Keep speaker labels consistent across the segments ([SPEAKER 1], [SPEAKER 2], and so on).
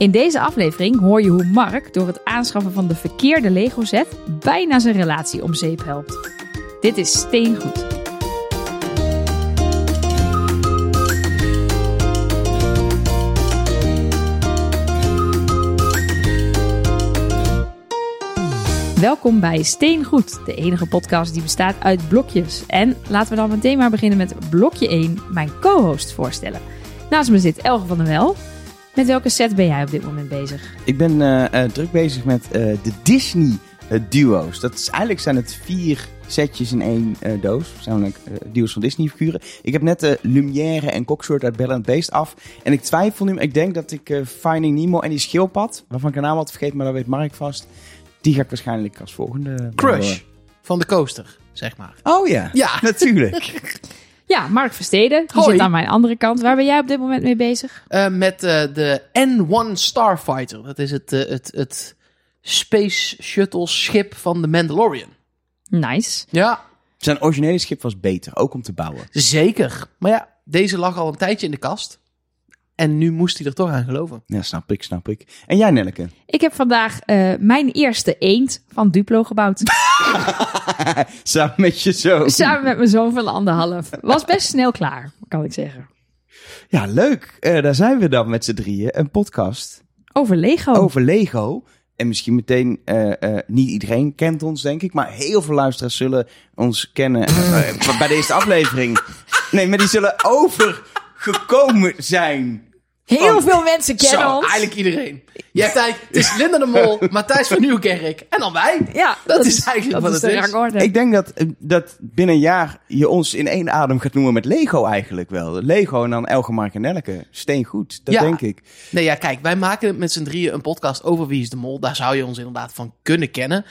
[SPEAKER 1] In deze aflevering hoor je hoe Mark door het aanschaffen van de verkeerde Lego set bijna zijn relatie om zeep helpt. Dit is Steengoed. Welkom bij Steengoed, de enige podcast die bestaat uit blokjes. En laten we dan meteen maar beginnen met blokje 1, mijn co-host voorstellen. Naast me zit Elge van der Wel. Met welke set ben jij op dit moment bezig?
[SPEAKER 2] Ik ben eh, eh, druk bezig met eh, de Disney duo's. Dat is, eigenlijk zijn het vier setjes in één eh, doos. Namelijk eh, duo's van Disney figuren. Ik heb net de Lumière en Cockshort uit Bell and Beast af. En ik twijfel nu, ik denk dat ik eh, Finding Nemo en die schildpad, waarvan ik de naam had vergeten, maar dat weet Mark vast. Die ga ik waarschijnlijk als volgende.
[SPEAKER 3] Crush van de coaster, zeg maar.
[SPEAKER 2] Oh ja,
[SPEAKER 3] Ja.
[SPEAKER 2] natuurlijk.
[SPEAKER 1] Ja, Mark Versteden. Die
[SPEAKER 3] Hoi.
[SPEAKER 1] zit aan mijn andere kant. Waar ben jij op dit moment mee bezig?
[SPEAKER 3] Eh, met eh, de N1 Starfighter. Dat is het, eh, het, het Space Shuttle schip van de Mandalorian.
[SPEAKER 1] Nice.
[SPEAKER 3] Ja,
[SPEAKER 2] Zijn originele schip was beter, ook om te bouwen.
[SPEAKER 3] zeker. Maar ja, deze lag al een tijdje in de kast. En nu moest hij er toch aan geloven.
[SPEAKER 2] Ja, snap ik, snap ik. En jij, Nelleke?
[SPEAKER 1] Ik heb vandaag eh, mijn eerste eend van Duplo gebouwd.
[SPEAKER 2] Samen met je zoon.
[SPEAKER 1] Samen met mijn zoon van anderhalf. Was best snel klaar, kan ik zeggen.
[SPEAKER 2] Ja, leuk. Eh, daar zijn we dan met z'n drieën. Een podcast
[SPEAKER 1] Over Lego.
[SPEAKER 2] over Lego. En misschien meteen, eh, eh, niet iedereen kent ons, denk ik. Maar heel veel luisteraars zullen ons kennen bij deze aflevering. Nee, maar die zullen overgekomen zijn.
[SPEAKER 1] Heel
[SPEAKER 2] Oh.
[SPEAKER 1] veel mensen kennen
[SPEAKER 3] Zo,
[SPEAKER 1] ons.
[SPEAKER 3] eigenlijk iedereen. Je hebt eigenlijk, het is Linda de Mol, Matthijs van Nieuwkerk en dan wij.
[SPEAKER 1] Ja,
[SPEAKER 3] Dat is eigenlijk
[SPEAKER 1] dat
[SPEAKER 3] wat
[SPEAKER 1] is
[SPEAKER 3] het
[SPEAKER 1] de
[SPEAKER 3] is.
[SPEAKER 2] Ik denk dat, eh, dat binnen een jaar je ons in één adem gaat noemen met Lego eigenlijk wel. Lego en dan Elge, Mark en Nelleke. Steengoed, dat
[SPEAKER 3] Ja.
[SPEAKER 2] denk ik.
[SPEAKER 3] Nee, ja, kijk, wij maken met z'n drieën een podcast over Wie is de Mol. Daar zou je ons inderdaad van kunnen kennen.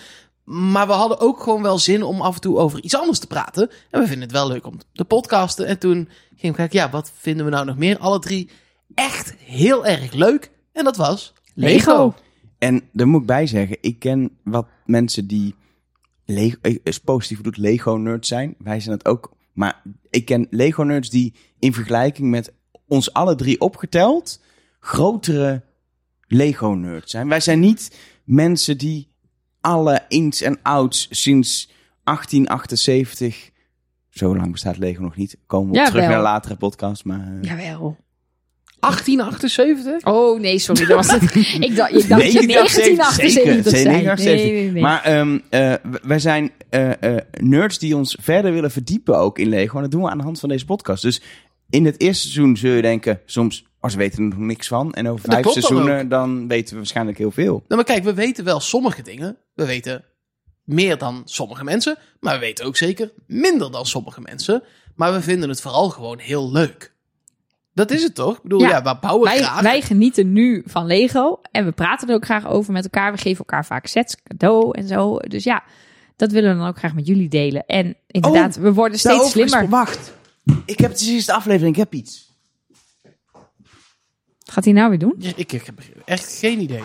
[SPEAKER 3] Maar we hadden ook gewoon wel zin om af en toe over iets anders te praten. En we vinden het wel leuk om te podcasten. En toen ging ik kijken, ja, wat vinden we nou nog meer? Alle drie echt heel erg leuk. En dat was
[SPEAKER 1] Lego.
[SPEAKER 2] En daar moet ik bij zeggen, ik ken wat mensen die Lego, is positief bedoeld Lego-nerds zijn. Wij zijn het ook. Maar ik ken Lego-nerds die in vergelijking met ons alle drie opgeteld grotere Lego-nerds zijn. Wij zijn niet mensen die alle ins en outs sinds 1878... Zo lang bestaat Lego nog niet. Komen we terug naar een latere podcast. Maar, eh,
[SPEAKER 1] Jawel.
[SPEAKER 3] 1878?
[SPEAKER 1] Oh nee, sorry. Dat was het. ik dacht, ik dacht
[SPEAKER 2] Nee,
[SPEAKER 1] je
[SPEAKER 2] ik dacht
[SPEAKER 1] 1978
[SPEAKER 2] zeker,
[SPEAKER 1] zei.
[SPEAKER 2] zeker
[SPEAKER 1] Nee,
[SPEAKER 2] 1978.
[SPEAKER 1] nee, nee.
[SPEAKER 2] Maar ehm, eh, w- wij zijn eh, eh, nerds die ons verder willen verdiepen ook in Lego. En dat doen we aan de hand van deze podcast. Dus in het eerste seizoen zul je denken, soms, als we weten er nog niks van. En over vijf seizoenen, dan weten we waarschijnlijk heel veel.
[SPEAKER 3] Nou, maar kijk, we weten wel sommige dingen. We weten meer dan sommige mensen. Maar we weten ook zeker minder dan sommige mensen. Maar we vinden het vooral gewoon heel leuk. Dat is het toch? Ik bedoel,
[SPEAKER 1] Ja.
[SPEAKER 3] ja, we bouwen
[SPEAKER 1] wij,
[SPEAKER 3] graag.
[SPEAKER 1] wij genieten nu van Lego. En we praten er ook graag over met elkaar. We geven elkaar vaak sets, cadeau en zo. Dus ja, dat willen we dan ook graag met jullie delen. En inderdaad, we worden steeds slimmer.
[SPEAKER 2] Wacht, ik heb de eerste aflevering, ik heb iets.
[SPEAKER 1] Wat gaat hij nou weer doen?
[SPEAKER 3] Ja, ik, ik heb echt geen idee.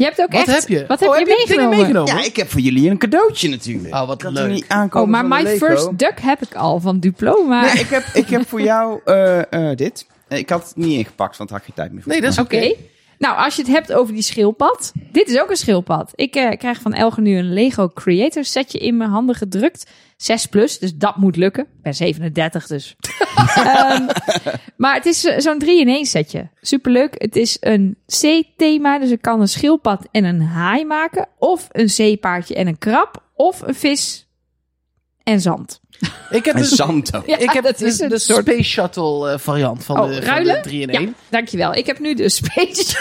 [SPEAKER 1] Je hebt ook
[SPEAKER 3] Wat
[SPEAKER 1] echt...
[SPEAKER 3] heb je?
[SPEAKER 1] Wat heb
[SPEAKER 3] Oh,
[SPEAKER 1] je meegenomen?
[SPEAKER 3] meegenomen?
[SPEAKER 2] Ja, ik heb voor jullie een cadeautje natuurlijk.
[SPEAKER 3] Oh, wat
[SPEAKER 2] had
[SPEAKER 3] leuk.
[SPEAKER 2] er niet aankomen
[SPEAKER 1] Oh, maar My
[SPEAKER 2] Lego.
[SPEAKER 1] First Duck heb ik al van Duplo. Maar
[SPEAKER 2] Nee, ik heb, ik heb voor jou eh, eh, dit. Ik had het niet ingepakt, want had je tijd meer voor.
[SPEAKER 3] Nee, dat is
[SPEAKER 1] Oké. Nou, als je het hebt over die schildpad. Dit is ook een schildpad. Ik eh, krijg van Elge nu een Lego Creator setje in mijn handen gedrukt. 6 plus, dus dat moet lukken. Ik ben 37, dus. Ehm, maar het is eh, zo'n 3 in 1 setje. Superleuk. Het is een C-thema, dus ik kan een schildpad en een haai maken. Of een zeepaardje en een krab. Of een vis en zand.
[SPEAKER 3] Ik heb
[SPEAKER 2] En
[SPEAKER 3] dus.
[SPEAKER 1] Ja,
[SPEAKER 3] ik heb
[SPEAKER 1] dat
[SPEAKER 3] de,
[SPEAKER 1] is een
[SPEAKER 3] de
[SPEAKER 1] soort...
[SPEAKER 3] Space Shuttle eh, variant van,
[SPEAKER 1] Oh,
[SPEAKER 3] de, van
[SPEAKER 1] ruilen?
[SPEAKER 3] de 3 in
[SPEAKER 1] Ja,
[SPEAKER 3] 1.
[SPEAKER 1] dankjewel. Ik heb nu de Space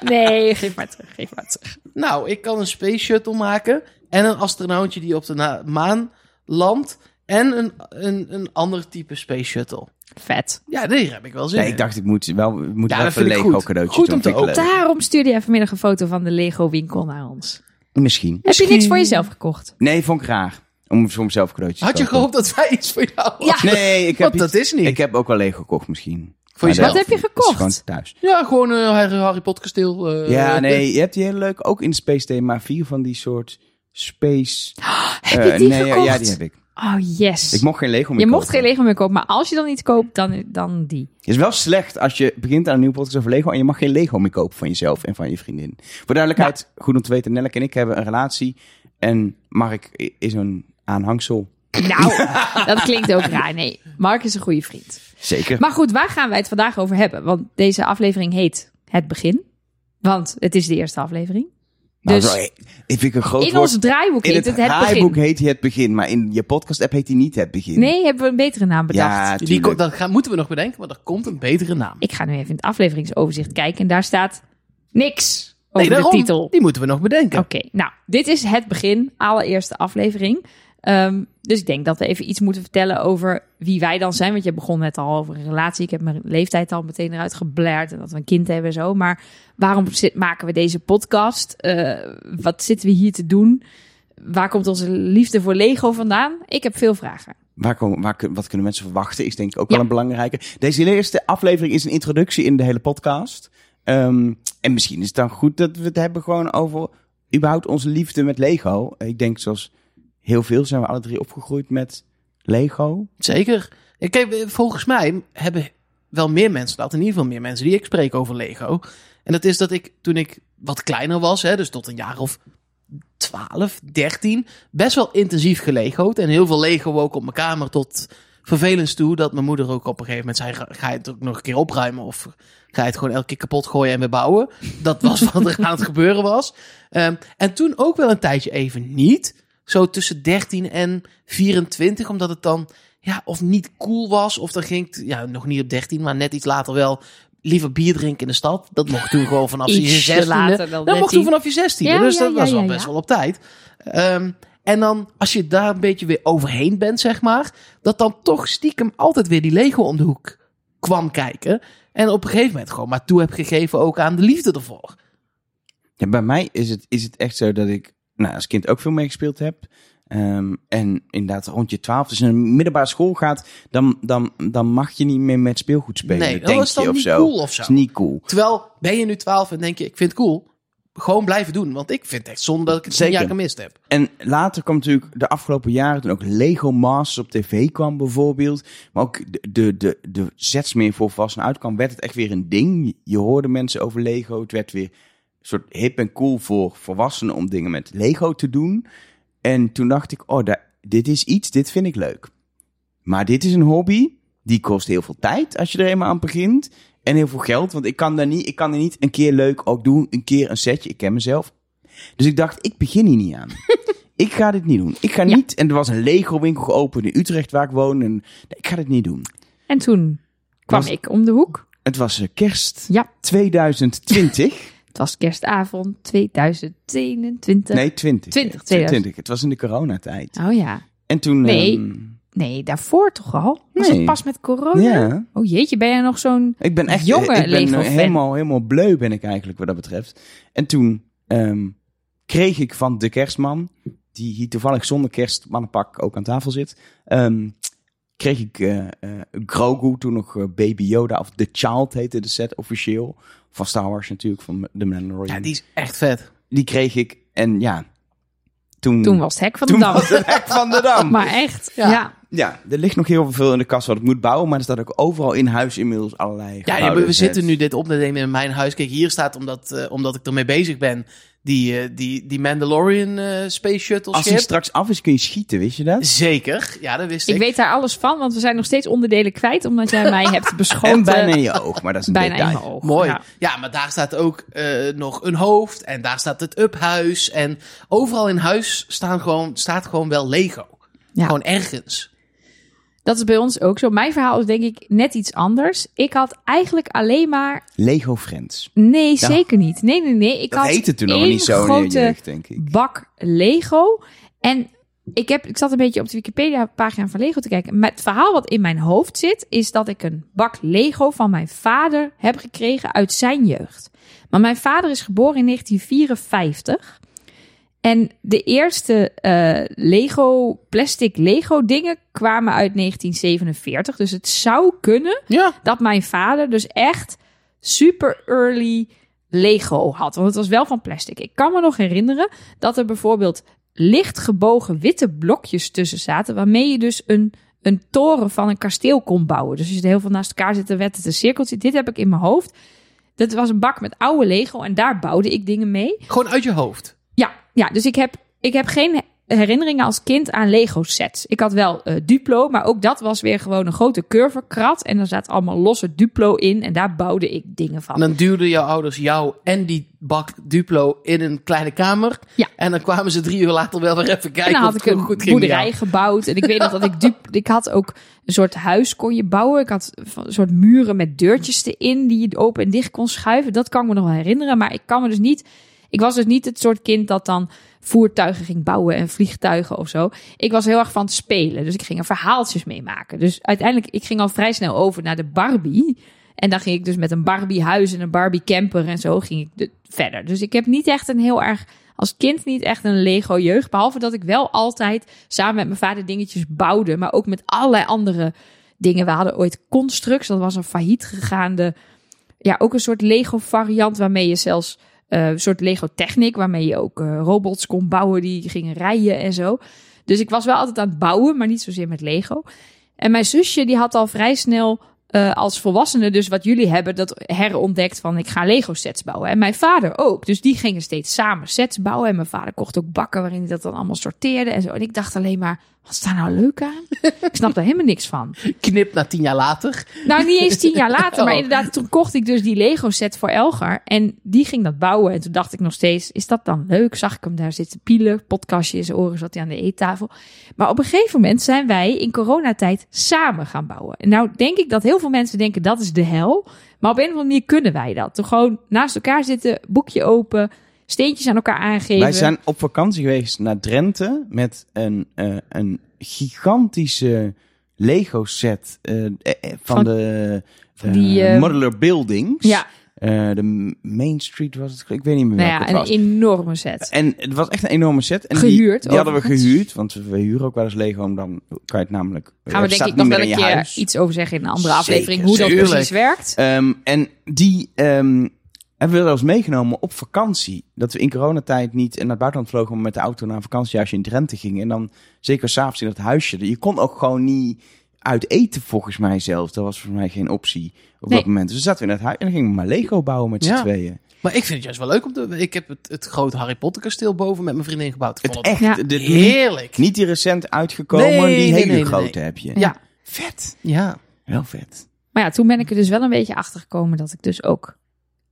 [SPEAKER 1] Nee, geef maar terug, geef maar terug.
[SPEAKER 3] Nou, ik kan een Space Shuttle maken. En een astronautje die op de maan landt. En een, een, een ander type Space Shuttle.
[SPEAKER 1] Vet.
[SPEAKER 3] Ja, daar heb ik wel zin
[SPEAKER 2] Nee,
[SPEAKER 3] in.
[SPEAKER 2] ik dacht ik moet wel,
[SPEAKER 3] Ja, dat
[SPEAKER 2] even een Lego
[SPEAKER 3] goed.
[SPEAKER 2] cadeautje
[SPEAKER 3] Goed om te
[SPEAKER 2] ontwikkelen.
[SPEAKER 1] Daarom stuurde jij vanmiddag een foto van de Lego winkel naar ons.
[SPEAKER 2] Misschien.
[SPEAKER 1] Heb je niks voor jezelf gekocht?
[SPEAKER 2] Nee, vond ik raar. Om voor mezelf cadeautjes
[SPEAKER 3] Had je gehoopt dat wij iets voor jou
[SPEAKER 1] Ja.
[SPEAKER 3] hadden?
[SPEAKER 2] Nee, ik heb
[SPEAKER 3] Want dat
[SPEAKER 2] iets-
[SPEAKER 3] is niet.
[SPEAKER 2] Ik heb ook wel Lego gekocht misschien.
[SPEAKER 3] Voor jezelf?
[SPEAKER 1] Wat heb je gekocht?
[SPEAKER 2] gewoon thuis.
[SPEAKER 3] Ja, gewoon een Harry, Harry Potter kasteel. eh,
[SPEAKER 2] ja, nee, je hebt die hele leuk, ook in Space thema, vier van die soort space...
[SPEAKER 1] Heb
[SPEAKER 2] eh,
[SPEAKER 1] je die
[SPEAKER 2] nee, ja,
[SPEAKER 1] gekocht?
[SPEAKER 2] Ja, die heb ik.
[SPEAKER 1] Oh, yes.
[SPEAKER 2] Ik mocht geen Lego meer
[SPEAKER 1] je mocht
[SPEAKER 2] kopen.
[SPEAKER 1] geen Lego meer kopen, maar als je dan iets koopt, dan, dan die.
[SPEAKER 2] Het is wel slecht als je begint aan een nieuwe podcast over Lego en je mag geen Lego meer kopen van jezelf en van je vriendin. Voor duidelijkheid, goed om te weten, Nelleke en ik hebben een relatie en Mark is een aanhangsel.
[SPEAKER 1] Nou, dat klinkt ook raar. Nee, Mark is een goede vriend.
[SPEAKER 2] Zeker.
[SPEAKER 1] Maar goed, waar gaan wij het vandaag over hebben? Want deze aflevering heet Het Begin. Want het is de eerste aflevering.
[SPEAKER 2] Nou,
[SPEAKER 1] Dus
[SPEAKER 2] zo, ik vind ik een groot
[SPEAKER 1] in
[SPEAKER 2] woord.
[SPEAKER 1] ons draaiboek
[SPEAKER 2] in
[SPEAKER 1] heet
[SPEAKER 2] het,
[SPEAKER 1] het Het
[SPEAKER 2] draaiboek
[SPEAKER 1] Begin.
[SPEAKER 2] heet hij het begin, maar in je podcast app heet hij niet het begin.
[SPEAKER 1] Nee, hebben we een betere naam bedacht.
[SPEAKER 2] ja,
[SPEAKER 3] Die, ko- dat gaan, moeten we nog bedenken, maar er komt een betere naam.
[SPEAKER 1] Ik ga nu even in het afleveringsoverzicht kijken en daar staat niks over
[SPEAKER 3] Nee, daarom,
[SPEAKER 1] de titel.
[SPEAKER 3] Die moeten we nog bedenken.
[SPEAKER 1] Oké, nou, dit is het begin, allereerste aflevering. Ehm, dus ik denk dat we even iets moeten vertellen over wie wij dan zijn. Want je begon net al over een relatie. Ik heb mijn leeftijd al meteen eruit geblerd en dat we een kind hebben en zo. Maar waarom zit, maken we deze podcast? Eh, wat zitten we hier te doen? Waar komt onze liefde voor Lego vandaan? Ik heb veel vragen.
[SPEAKER 2] Waar komen, waar, wat kunnen mensen verwachten is denk ik ook
[SPEAKER 1] Ja.
[SPEAKER 2] wel een belangrijke. Deze eerste aflevering is een introductie in de hele podcast. Ehm, en misschien is het dan goed dat we het hebben gewoon over überhaupt onze liefde met Lego. Ik denk zoals heel veel zijn we alle drie opgegroeid met Lego.
[SPEAKER 3] Zeker. Ik heb, volgens mij hebben wel meer mensen dat. In ieder geval meer mensen die ik spreek over Lego. En dat is dat ik toen ik wat kleiner was, hè, dus tot een jaar of 12, 13, best wel intensief gelego'd. En heel veel Lego ook op mijn kamer tot vervelens toe. Dat mijn moeder ook op een gegeven moment zei, ga, ga je het ook nog een keer opruimen? Of ga je het gewoon elke keer kapot gooien en weer bouwen? Dat was wat er aan het gebeuren was. Ehm, en toen ook wel een tijdje even niet. Zo tussen 13 en 24, omdat het dan ja, of niet cool was. Of dan ging het, ja, nog niet op 13, maar net iets later wel. Liever bier drinken in de stad. Dat mocht toen gewoon vanaf je
[SPEAKER 1] Ietsje
[SPEAKER 3] 16e.
[SPEAKER 1] later dan
[SPEAKER 3] Dat mocht
[SPEAKER 1] 13.
[SPEAKER 3] toen vanaf je 16e.
[SPEAKER 1] Ja,
[SPEAKER 3] dus
[SPEAKER 1] ja,
[SPEAKER 3] dat
[SPEAKER 1] ja,
[SPEAKER 3] was wel
[SPEAKER 1] ja,
[SPEAKER 3] best
[SPEAKER 1] ja.
[SPEAKER 3] wel op tijd. Ehm, en dan, als je daar een beetje weer overheen bent, zeg maar. Dat dan toch stiekem altijd weer die Lego om de hoek kwam kijken. En op een gegeven moment gewoon maar toe heb gegeven ook aan de liefde ervoor.
[SPEAKER 2] Ja, bij mij is het, is het echt zo dat ik nou, als kind ook veel meegespeeld heb. Ehm, en inderdaad, rond je twaalf, als je naar een middelbare school gaat, dan, dan, dan mag je niet meer met speelgoed spelen.
[SPEAKER 3] Nee, dat
[SPEAKER 2] denk
[SPEAKER 3] is dan
[SPEAKER 2] je, of
[SPEAKER 3] niet
[SPEAKER 2] zo.
[SPEAKER 3] cool of zo.
[SPEAKER 2] Is niet cool.
[SPEAKER 3] Terwijl, ben je nu 12 en denk je, ik vind het cool. Gewoon blijven doen. Want ik vind het echt zonde dat ik het
[SPEAKER 2] Zeker.
[SPEAKER 3] jaar gemist heb.
[SPEAKER 2] En later kwam natuurlijk de afgelopen jaren toen ook Lego Masters op tv kwam bijvoorbeeld. Maar ook de, de, de, de zets meer voor volwassenen uitkwam, werd het echt weer een ding. Je hoorde mensen over Lego. Het werd weer soort hip en cool voor volwassenen om dingen met Lego te doen. En toen dacht ik, oh, da- dit is iets, dit vind ik leuk. Maar dit is een hobby, die kost heel veel tijd als je er eenmaal aan begint. En heel veel geld, want ik kan daar niet, ik kan er niet een keer leuk ook doen, een keer een setje. Ik ken mezelf. Dus ik dacht, ik begin hier niet aan. ik ga dit niet doen. Ik ga
[SPEAKER 1] Ja.
[SPEAKER 2] niet, en er was een Lego winkel geopend in Utrecht waar ik woon. En ik ga dit niet doen.
[SPEAKER 1] En toen kwam
[SPEAKER 2] Was-
[SPEAKER 1] ik om de hoek.
[SPEAKER 2] Het was eh, kerst
[SPEAKER 1] Ja.
[SPEAKER 2] 2020.
[SPEAKER 1] Het was kerstavond 2021.
[SPEAKER 2] nee, 20.
[SPEAKER 1] 20,
[SPEAKER 2] 20. Het was in de coronatijd.
[SPEAKER 1] Oh ja.
[SPEAKER 2] En toen...
[SPEAKER 1] Nee.
[SPEAKER 2] ehm,
[SPEAKER 1] Nee, daarvoor toch al? Was
[SPEAKER 2] Nee.
[SPEAKER 1] het pas met corona?
[SPEAKER 2] ja.
[SPEAKER 1] Oh jeetje, ben jij nog zo'n...
[SPEAKER 2] Ik ben echt
[SPEAKER 1] Jonge
[SPEAKER 2] ik ben helemaal, helemaal bleu ben ik eigenlijk wat dat betreft. En toen ehm, kreeg ik van de kerstman, die hier toevallig zonder kerstmannenpak ook aan tafel zit, ehm, kreeg ik eh eh, Grogu, toen nog eh, Baby Yoda, of The Child heette de set officieel, van Star Wars natuurlijk, van The Mandalorian.
[SPEAKER 3] Ja, die is echt vet.
[SPEAKER 2] Die kreeg ik en ja, toen,
[SPEAKER 1] Toen was het hek van de
[SPEAKER 2] toen
[SPEAKER 1] dam.
[SPEAKER 2] was het hek van de dam.
[SPEAKER 1] Maar echt,
[SPEAKER 3] Ja.
[SPEAKER 1] ja.
[SPEAKER 2] Ja, er ligt nog heel veel in de kast wat ik moet bouwen, maar er staat ook overal in huis inmiddels allerlei
[SPEAKER 3] Ja, we, zitten nu dit op te nemen in mijn huis. Kijk, hier staat, omdat, eh, omdat ik ermee bezig ben, die, eh, die, die Mandalorian eh, Space Shuttle
[SPEAKER 2] Als hij straks af is, kun je schieten, wist je dat?
[SPEAKER 3] Zeker, ja, dat wist ik.
[SPEAKER 1] Ik weet daar alles van, want we zijn nog steeds onderdelen kwijt, omdat jij mij hebt beschoten.
[SPEAKER 2] En bijna in je oog, maar dat is een
[SPEAKER 1] bijna in
[SPEAKER 2] detail.
[SPEAKER 1] mijn oog.
[SPEAKER 3] Mooi.
[SPEAKER 1] Ja.
[SPEAKER 3] Ja. maar daar staat ook eh, nog een hoofd. En daar staat het uphuis. En overal in huis staan gewoon, staat gewoon wel Lego.
[SPEAKER 1] Ja.
[SPEAKER 3] Gewoon ergens.
[SPEAKER 1] Dat is bij ons ook zo. Mijn verhaal is denk ik net iets anders. Ik had eigenlijk alleen maar...
[SPEAKER 2] Lego Friends.
[SPEAKER 1] Nee, zeker niet. Nee, nee, nee. Ik
[SPEAKER 2] Dat
[SPEAKER 1] had
[SPEAKER 2] heette toen nog niet zo in
[SPEAKER 1] grote
[SPEAKER 2] jeugd, denk ik.
[SPEAKER 1] bak Lego. En ik, heb, ik zat een beetje op de Wikipedia-pagina van Lego te kijken. Maar het verhaal wat in mijn hoofd zit, is dat ik een bak Lego van mijn vader heb gekregen uit zijn jeugd. Maar mijn vader is geboren in 1954. En de eerste eh, Lego, plastic Lego dingen kwamen uit 1947. Dus het zou kunnen
[SPEAKER 3] Ja.
[SPEAKER 1] dat mijn vader dus echt super early Lego had. Want het was wel van plastic. Ik kan me nog herinneren dat er bijvoorbeeld licht gebogen witte blokjes tussen zaten. Waarmee je dus een, een toren van een kasteel kon bouwen. Dus als je er heel veel naast elkaar zit, dan werd het een cirkeltje. Dit heb ik in mijn hoofd. Dat was een bak met oude Lego en daar bouwde ik dingen mee.
[SPEAKER 3] Gewoon uit je hoofd.
[SPEAKER 1] Ja, dus ik heb, ik heb geen herinneringen als kind aan Lego sets. Ik had wel eh, Duplo, maar ook dat was weer gewoon een grote curverkrat. En er zat allemaal losse Duplo in en daar bouwde ik dingen van.
[SPEAKER 3] En dan duwden jouw ouders jou en die bak Duplo in een kleine kamer.
[SPEAKER 1] Ja.
[SPEAKER 3] En dan kwamen ze drie uur later wel weer even
[SPEAKER 1] En
[SPEAKER 3] kijken
[SPEAKER 1] dan
[SPEAKER 3] of
[SPEAKER 1] had ik een
[SPEAKER 3] goed
[SPEAKER 1] boerderij gebouwd. En ik weet nog dat ik dup, ik had ook een soort huis kon je bouwen. Ik had een soort muren met deurtjes erin die je open en dicht kon schuiven. Dat kan ik me nog wel herinneren. Maar ik kan me dus niet. Ik was dus niet het soort kind dat dan voertuigen ging bouwen en vliegtuigen of zo. Ik was heel erg van het spelen. Dus ik ging er verhaaltjes mee maken. Dus uiteindelijk, ik ging al vrij snel over naar de Barbie. En dan ging ik dus met een Barbie huis en een Barbie camper en zo ging ik de- verder. Dus ik heb niet echt een heel erg, als kind niet echt een Lego jeugd. Behalve dat ik wel altijd samen met mijn vader dingetjes bouwde. Maar ook met allerlei andere dingen. We hadden ooit Constructs, dat was een failliet gegaande. Ja, ook een soort Lego variant waarmee je zelfs eh, een soort Lego Technic, waarmee je ook eh, robots kon bouwen die gingen rijden en zo. Dus ik was wel altijd aan het bouwen, maar niet zozeer met Lego. En mijn zusje die had al vrij snel eh, als volwassene, dus wat jullie hebben, dat herontdekt van ik ga Lego sets bouwen. En mijn vader ook. Dus die gingen steeds samen sets bouwen. En mijn vader kocht ook bakken waarin hij dat dan allemaal sorteerde en zo. En ik dacht alleen maar, wat is daar nou leuk aan? ik snap daar helemaal niks van.
[SPEAKER 3] Knip na tien jaar later.
[SPEAKER 1] Nou, niet eens tien jaar later, maar
[SPEAKER 3] Oh.
[SPEAKER 1] inderdaad, toen kocht ik dus die Lego set voor Elgar. En die ging dat bouwen. En toen dacht ik nog steeds, is dat dan leuk? Zag ik hem daar zitten pielen, podcastje in zijn oren, zat hij aan de eettafel. Maar op een gegeven moment zijn wij in coronatijd samen gaan bouwen. En nou denk ik dat heel veel mensen denken, dat is de hel. Maar op een of andere manier kunnen wij dat. Toen gewoon naast elkaar zitten, boekje open, steentjes aan elkaar aangeven.
[SPEAKER 2] Wij zijn op vakantie geweest naar Drenthe met een, eh, een gigantische Lego set eh, eh, van,
[SPEAKER 1] Van-
[SPEAKER 2] de
[SPEAKER 1] van die,
[SPEAKER 2] Modular Buildings.
[SPEAKER 1] Ja,
[SPEAKER 2] de Main Street was het, ik weet niet meer
[SPEAKER 1] nou
[SPEAKER 2] welke
[SPEAKER 1] ja, een
[SPEAKER 2] was.
[SPEAKER 1] enorme set.
[SPEAKER 2] En het was echt een enorme set. En
[SPEAKER 1] Gehuurd,
[SPEAKER 2] Die, die hadden we gehuurd, want we huren ook wel eens Lego. En dan kan je het namelijk...
[SPEAKER 1] Gaan we denk ik nog wel een keer
[SPEAKER 2] huis.
[SPEAKER 1] iets over zeggen in een andere
[SPEAKER 2] Zeker,
[SPEAKER 1] aflevering, hoe dat precies werkt.
[SPEAKER 2] Ehm, en die ehm, hebben we wel eens meegenomen op vakantie. Dat we in coronatijd niet naar het buitenland vlogen, maar met de auto naar een vakantiehuisje in Drenthe gingen. En dan zeker s'avonds in dat huisje. Je kon ook gewoon niet uit eten volgens mij zelf. Dat was voor mij geen optie op
[SPEAKER 1] Nee.
[SPEAKER 2] dat moment. Dus we zaten we in het huis en dan gingen we maar Lego bouwen met z'n
[SPEAKER 3] Ja.
[SPEAKER 2] tweeën.
[SPEAKER 3] Maar ik vind het juist wel leuk om te... Ik heb het, het grote Harry Potter kasteel boven met mijn vriendin gebouwd. Ik
[SPEAKER 2] Het
[SPEAKER 3] vond
[SPEAKER 2] echt,
[SPEAKER 1] Ja.
[SPEAKER 2] de, niet,
[SPEAKER 3] heerlijk.
[SPEAKER 2] niet die recent uitgekomen,
[SPEAKER 3] Nee,
[SPEAKER 2] die
[SPEAKER 3] nee,
[SPEAKER 2] hele
[SPEAKER 3] nee, nee,
[SPEAKER 2] grote
[SPEAKER 3] nee.
[SPEAKER 2] heb je.
[SPEAKER 3] Ja.
[SPEAKER 2] Vet.
[SPEAKER 3] Ja.
[SPEAKER 2] Wel vet.
[SPEAKER 1] Maar ja, toen ben ik er dus wel een beetje achter gekomen dat ik dus ook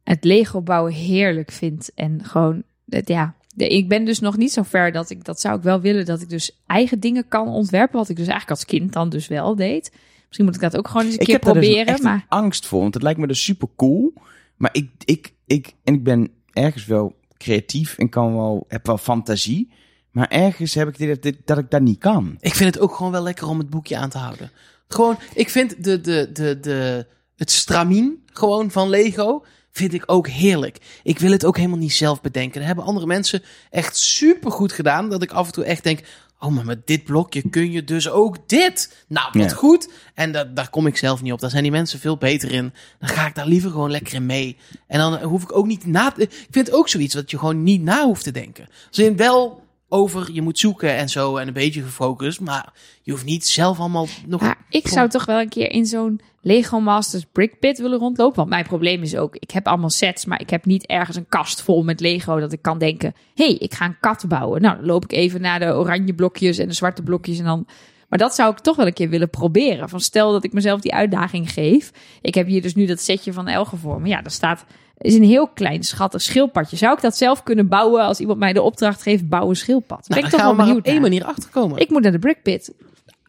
[SPEAKER 1] het Lego bouwen heerlijk vind. En gewoon, het, ja, de, ik ben dus nog niet zo ver dat ik, dat zou ik wel willen, dat ik dus eigen dingen kan ontwerpen. Wat ik dus eigenlijk als kind dan dus wel deed. Misschien moet ik dat ook gewoon eens een
[SPEAKER 2] Ik
[SPEAKER 1] keer
[SPEAKER 2] heb daar dus
[SPEAKER 1] proberen.
[SPEAKER 2] echt
[SPEAKER 1] maar
[SPEAKER 2] een angst voor, want het lijkt me dus super cool. Maar ik, ik, ik, en ik ben ergens wel creatief en kan wel, heb wel fantasie. Maar ergens heb ik dit, dat, dit, dat ik dat niet kan.
[SPEAKER 3] Ik vind het ook gewoon wel lekker om het boekje aan te houden. Gewoon, ik vind de, de, de, de, het stramien gewoon van Lego vind ik ook heerlijk. Ik wil het ook helemaal niet zelf bedenken. Dat hebben andere mensen echt super goed gedaan. Dat ik af en toe echt denk, oh, maar met dit blokje kun je dus ook dit. Nou, wat
[SPEAKER 2] Ja.
[SPEAKER 3] goed. En dat, daar kom ik zelf niet op. Daar zijn die mensen veel beter in. Dan ga ik daar liever gewoon lekker in mee. En dan hoef ik ook niet na te... Ik vind het ook zoiets dat je gewoon niet na hoeft te denken. Als in wel over, je moet zoeken en zo en een beetje gefocust. Maar je hoeft niet zelf allemaal nog...
[SPEAKER 1] Maar ik zou toch wel een keer in zo'n Lego Masters Brick Pit willen rondlopen. Want mijn probleem is ook, ik heb allemaal sets, maar ik heb niet ergens een kast vol met Lego dat ik kan denken, hé, hey, ik ga een kat bouwen. Nou, dan loop ik even naar de oranje blokjes en de zwarte blokjes en dan... Maar dat zou ik toch wel een keer willen proberen. Van stel dat ik mezelf die uitdaging geef. Ik heb hier dus nu dat setje van Elge voor me. Ja, daar staat is een heel klein schattig schildpadje. Zou ik dat zelf kunnen bouwen als iemand mij de opdracht geeft, bouw een schildpad?
[SPEAKER 3] Nou,
[SPEAKER 1] ben ik toch
[SPEAKER 3] gaan
[SPEAKER 1] wel
[SPEAKER 3] we maar op één manier achterkomen.
[SPEAKER 1] Ik moet naar de Brick Pit.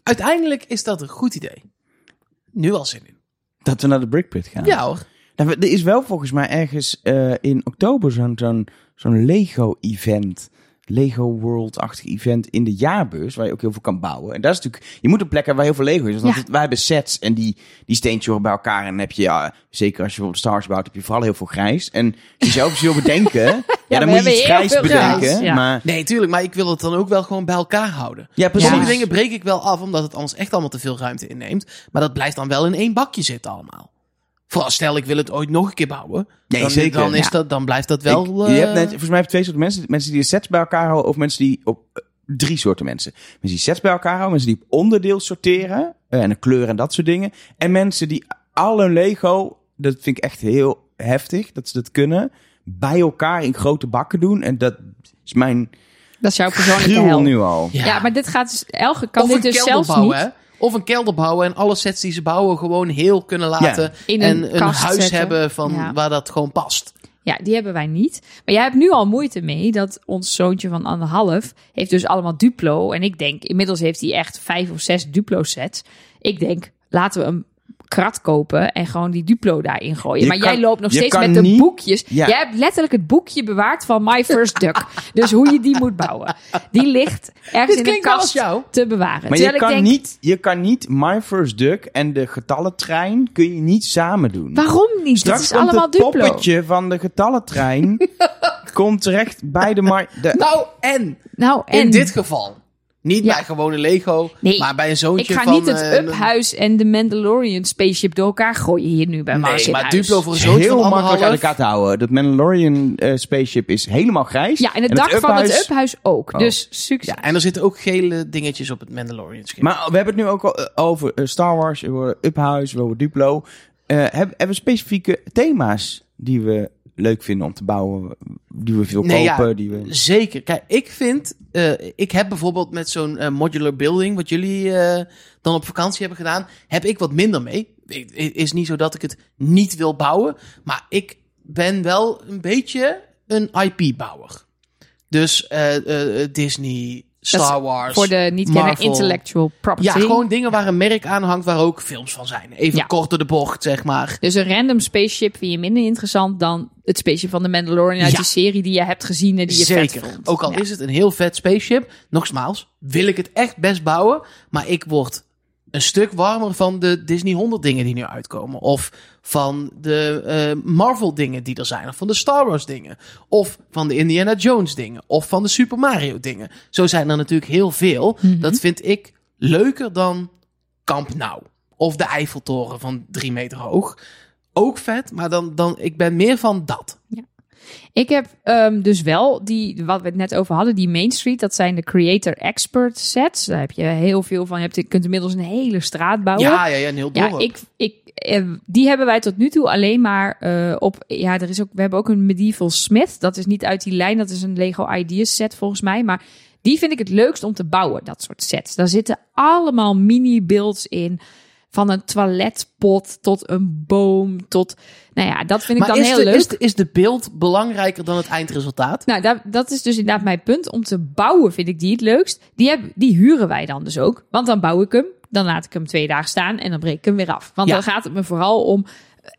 [SPEAKER 3] Uiteindelijk is dat een goed idee. Nu al zin in.
[SPEAKER 2] Dat we naar de Brickpit gaan.
[SPEAKER 3] Ja hoor.
[SPEAKER 2] Nou, er is wel volgens mij ergens eh, in oktober zo'n zo'n zo'n Lego-event. Lego World-achtig event in de jaarbeurs, waar je ook heel veel kan bouwen. En dat is natuurlijk, je moet een plek hebben waar heel veel Lego is. Want
[SPEAKER 1] Ja.
[SPEAKER 2] het- wij hebben sets en die, die steentjes horen bij elkaar. En dan heb je, ja, zeker als je bijvoorbeeld Stars bouwt, heb je vooral heel veel grijs. En als je zelf iets wil bedenken, ja, dan moet je iets grijs bedenken.
[SPEAKER 1] grijs, ja.
[SPEAKER 2] Maar
[SPEAKER 3] Nee, tuurlijk. Maar ik wil het dan ook wel gewoon bij elkaar houden.
[SPEAKER 2] ja, precies.
[SPEAKER 3] Sommige dingen breek ik wel af, omdat het anders echt allemaal te veel ruimte inneemt. Maar dat blijft dan wel in één bakje zitten allemaal. Vooral stel ik wil het ooit nog een keer bouwen.
[SPEAKER 2] Nee,
[SPEAKER 3] dan,
[SPEAKER 2] zeker.
[SPEAKER 3] Dan, is
[SPEAKER 1] Ja.
[SPEAKER 3] dat, dan blijft dat wel...
[SPEAKER 2] Ik- je
[SPEAKER 3] eh,
[SPEAKER 2] hebt net, volgens mij heb je twee soorten mensen. Mensen die de sets bij elkaar houden of mensen die op, drie soorten mensen. Mensen die sets bij elkaar houden, mensen die op onderdeel sorteren eh, en de kleur en dat soort dingen. En mensen die al hun Lego, dat vind ik echt heel heftig, dat ze dat kunnen, bij elkaar in grote bakken doen. En dat is mijn
[SPEAKER 1] Dat is jouw persoonlijke hel.
[SPEAKER 2] nu al.
[SPEAKER 1] Ja. maar dit gaat dus... Elge kan
[SPEAKER 3] of
[SPEAKER 1] dit
[SPEAKER 3] een
[SPEAKER 1] dus zelfs
[SPEAKER 3] bouwen,
[SPEAKER 1] niet.
[SPEAKER 3] hè? Of een kelder bouwen en alle sets die ze bouwen gewoon heel kunnen laten.
[SPEAKER 1] In
[SPEAKER 3] en
[SPEAKER 1] een
[SPEAKER 3] huis
[SPEAKER 1] zetten.
[SPEAKER 3] hebben van
[SPEAKER 1] Ja.
[SPEAKER 3] waar dat gewoon past.
[SPEAKER 1] Ja, die hebben wij niet. Maar jij hebt nu al moeite mee dat ons zoontje van anderhalf heeft dus allemaal Duplo. En ik denk, inmiddels heeft hij echt vijf of zes Duplo sets. Ik denk, laten we een krat kopen en gewoon die Duplo daarin gooien.
[SPEAKER 2] Je
[SPEAKER 1] maar jij loopt nog steeds met de
[SPEAKER 2] niet-
[SPEAKER 1] boekjes.
[SPEAKER 2] Ja.
[SPEAKER 1] Jij hebt letterlijk het boekje bewaard van My First Duck. dus hoe je die moet bouwen. Die ligt ergens
[SPEAKER 3] Dit
[SPEAKER 1] in
[SPEAKER 3] als
[SPEAKER 1] kast te bewaren.
[SPEAKER 2] Maar je
[SPEAKER 1] Terwijl
[SPEAKER 2] kan,
[SPEAKER 1] denk,
[SPEAKER 2] niet, je kan niet My First Duck en de getallentrein kun je niet samen doen.
[SPEAKER 1] waarom niet?
[SPEAKER 2] Straks
[SPEAKER 1] Het is allemaal
[SPEAKER 2] het
[SPEAKER 1] Duplo.
[SPEAKER 2] poppetje van de getallentrein komt terecht bij de markt. De,
[SPEAKER 3] Nou, en
[SPEAKER 1] Nou, en
[SPEAKER 3] in dit geval. Niet
[SPEAKER 1] Ja.
[SPEAKER 3] bij gewone Lego,
[SPEAKER 1] Nee,
[SPEAKER 3] maar bij een zoontje
[SPEAKER 1] ik ga
[SPEAKER 3] van...
[SPEAKER 1] niet het
[SPEAKER 3] eh,
[SPEAKER 1] Up-huis en de Mandalorian spaceship door elkaar gooien hier nu bij Mars
[SPEAKER 3] Nee, maar. Duplo voor een zoontje
[SPEAKER 2] heel
[SPEAKER 3] van
[SPEAKER 2] makkelijk uit elkaar te houden. Dat Mandalorian eh, spaceship is helemaal grijs.
[SPEAKER 1] Ja, en het dak van het
[SPEAKER 2] uphuis-
[SPEAKER 1] ook.
[SPEAKER 2] Oh.
[SPEAKER 1] Dus succes.
[SPEAKER 3] Ja, en er zitten ook gele dingetjes op het Mandalorian schip.
[SPEAKER 2] Maar we hebben het nu ook al eh, over Star Wars, over Uphuis, over Duplo. Eh, hebben, hebben we specifieke thema's die we leuk vinden om te bouwen? Die we veel
[SPEAKER 3] Nee, ja.
[SPEAKER 2] kopen? Die we...
[SPEAKER 3] Zeker. Kijk, ik vind... eh, ik heb bijvoorbeeld met zo'n eh, modular building... wat jullie eh, dan op vakantie hebben gedaan... heb ik wat minder mee. Het is niet zo dat ik het niet wil bouwen... maar ik ben wel een beetje een IP-bouwer. Dus Disney, Star Wars...
[SPEAKER 1] Voor de niet kennen
[SPEAKER 3] Marvel.
[SPEAKER 1] intellectual property.
[SPEAKER 3] Ja, gewoon dingen waar een merk aan hangt... waar ook films van zijn. Even
[SPEAKER 1] Ja.
[SPEAKER 3] kort door de bocht, zeg maar.
[SPEAKER 1] Dus een random spaceship vind je minder interessant dan het spaceship van de Mandalorian uit
[SPEAKER 3] Ja.
[SPEAKER 1] die serie die je hebt gezien en die je vet
[SPEAKER 3] Zeker.
[SPEAKER 1] vond.
[SPEAKER 3] Ook al
[SPEAKER 1] Ja.
[SPEAKER 3] is het een heel vet spaceship, nogmaals, wil ik het echt best bouwen. Maar ik word een stuk warmer van de Disney 100 dingen die nu uitkomen. Of van de eh, Marvel dingen die er zijn. Of van de Star Wars dingen. Of van de Indiana Jones dingen. Of van de Super Mario dingen. Zo zijn er natuurlijk heel veel.
[SPEAKER 1] Mhm.
[SPEAKER 3] Dat vind ik leuker dan Camp Nou. Of de Eiffeltoren van drie meter hoog. Ook vet, maar dan, dan, ik ben meer van dat.
[SPEAKER 1] Ik heb ehm, dus wel die, wat we het net over hadden, die Main Street. Dat zijn de Creator Expert sets. Daar heb je heel veel van. Je, hebt, je kunt inmiddels een hele straat bouwen.
[SPEAKER 3] Ja, ja, ja, een heel dorp.
[SPEAKER 1] Ja, ik, ik, eh, die hebben wij tot nu toe alleen maar eh, op. Ja, er is ook, we hebben ook een Medieval Smith. Dat is niet uit die lijn, dat is een Lego Ideas set volgens mij. Maar die vind ik het leukst om te bouwen, dat soort sets. Daar zitten allemaal mini-builds in. Van een toiletpot tot een boom tot. Nou ja, dat vind ik
[SPEAKER 3] maar
[SPEAKER 1] dan heel
[SPEAKER 3] de,
[SPEAKER 1] leuk.
[SPEAKER 3] Is de, is de beeld belangrijker dan het eindresultaat?
[SPEAKER 1] Nou, dat, dat is dus inderdaad mijn punt. Om te bouwen vind ik die het leukst. Die, heb, die huren wij dan dus ook. Want dan bouw ik hem. Dan laat ik hem twee dagen staan en dan breek ik hem weer af. Want
[SPEAKER 3] Ja.
[SPEAKER 1] dan gaat het me vooral om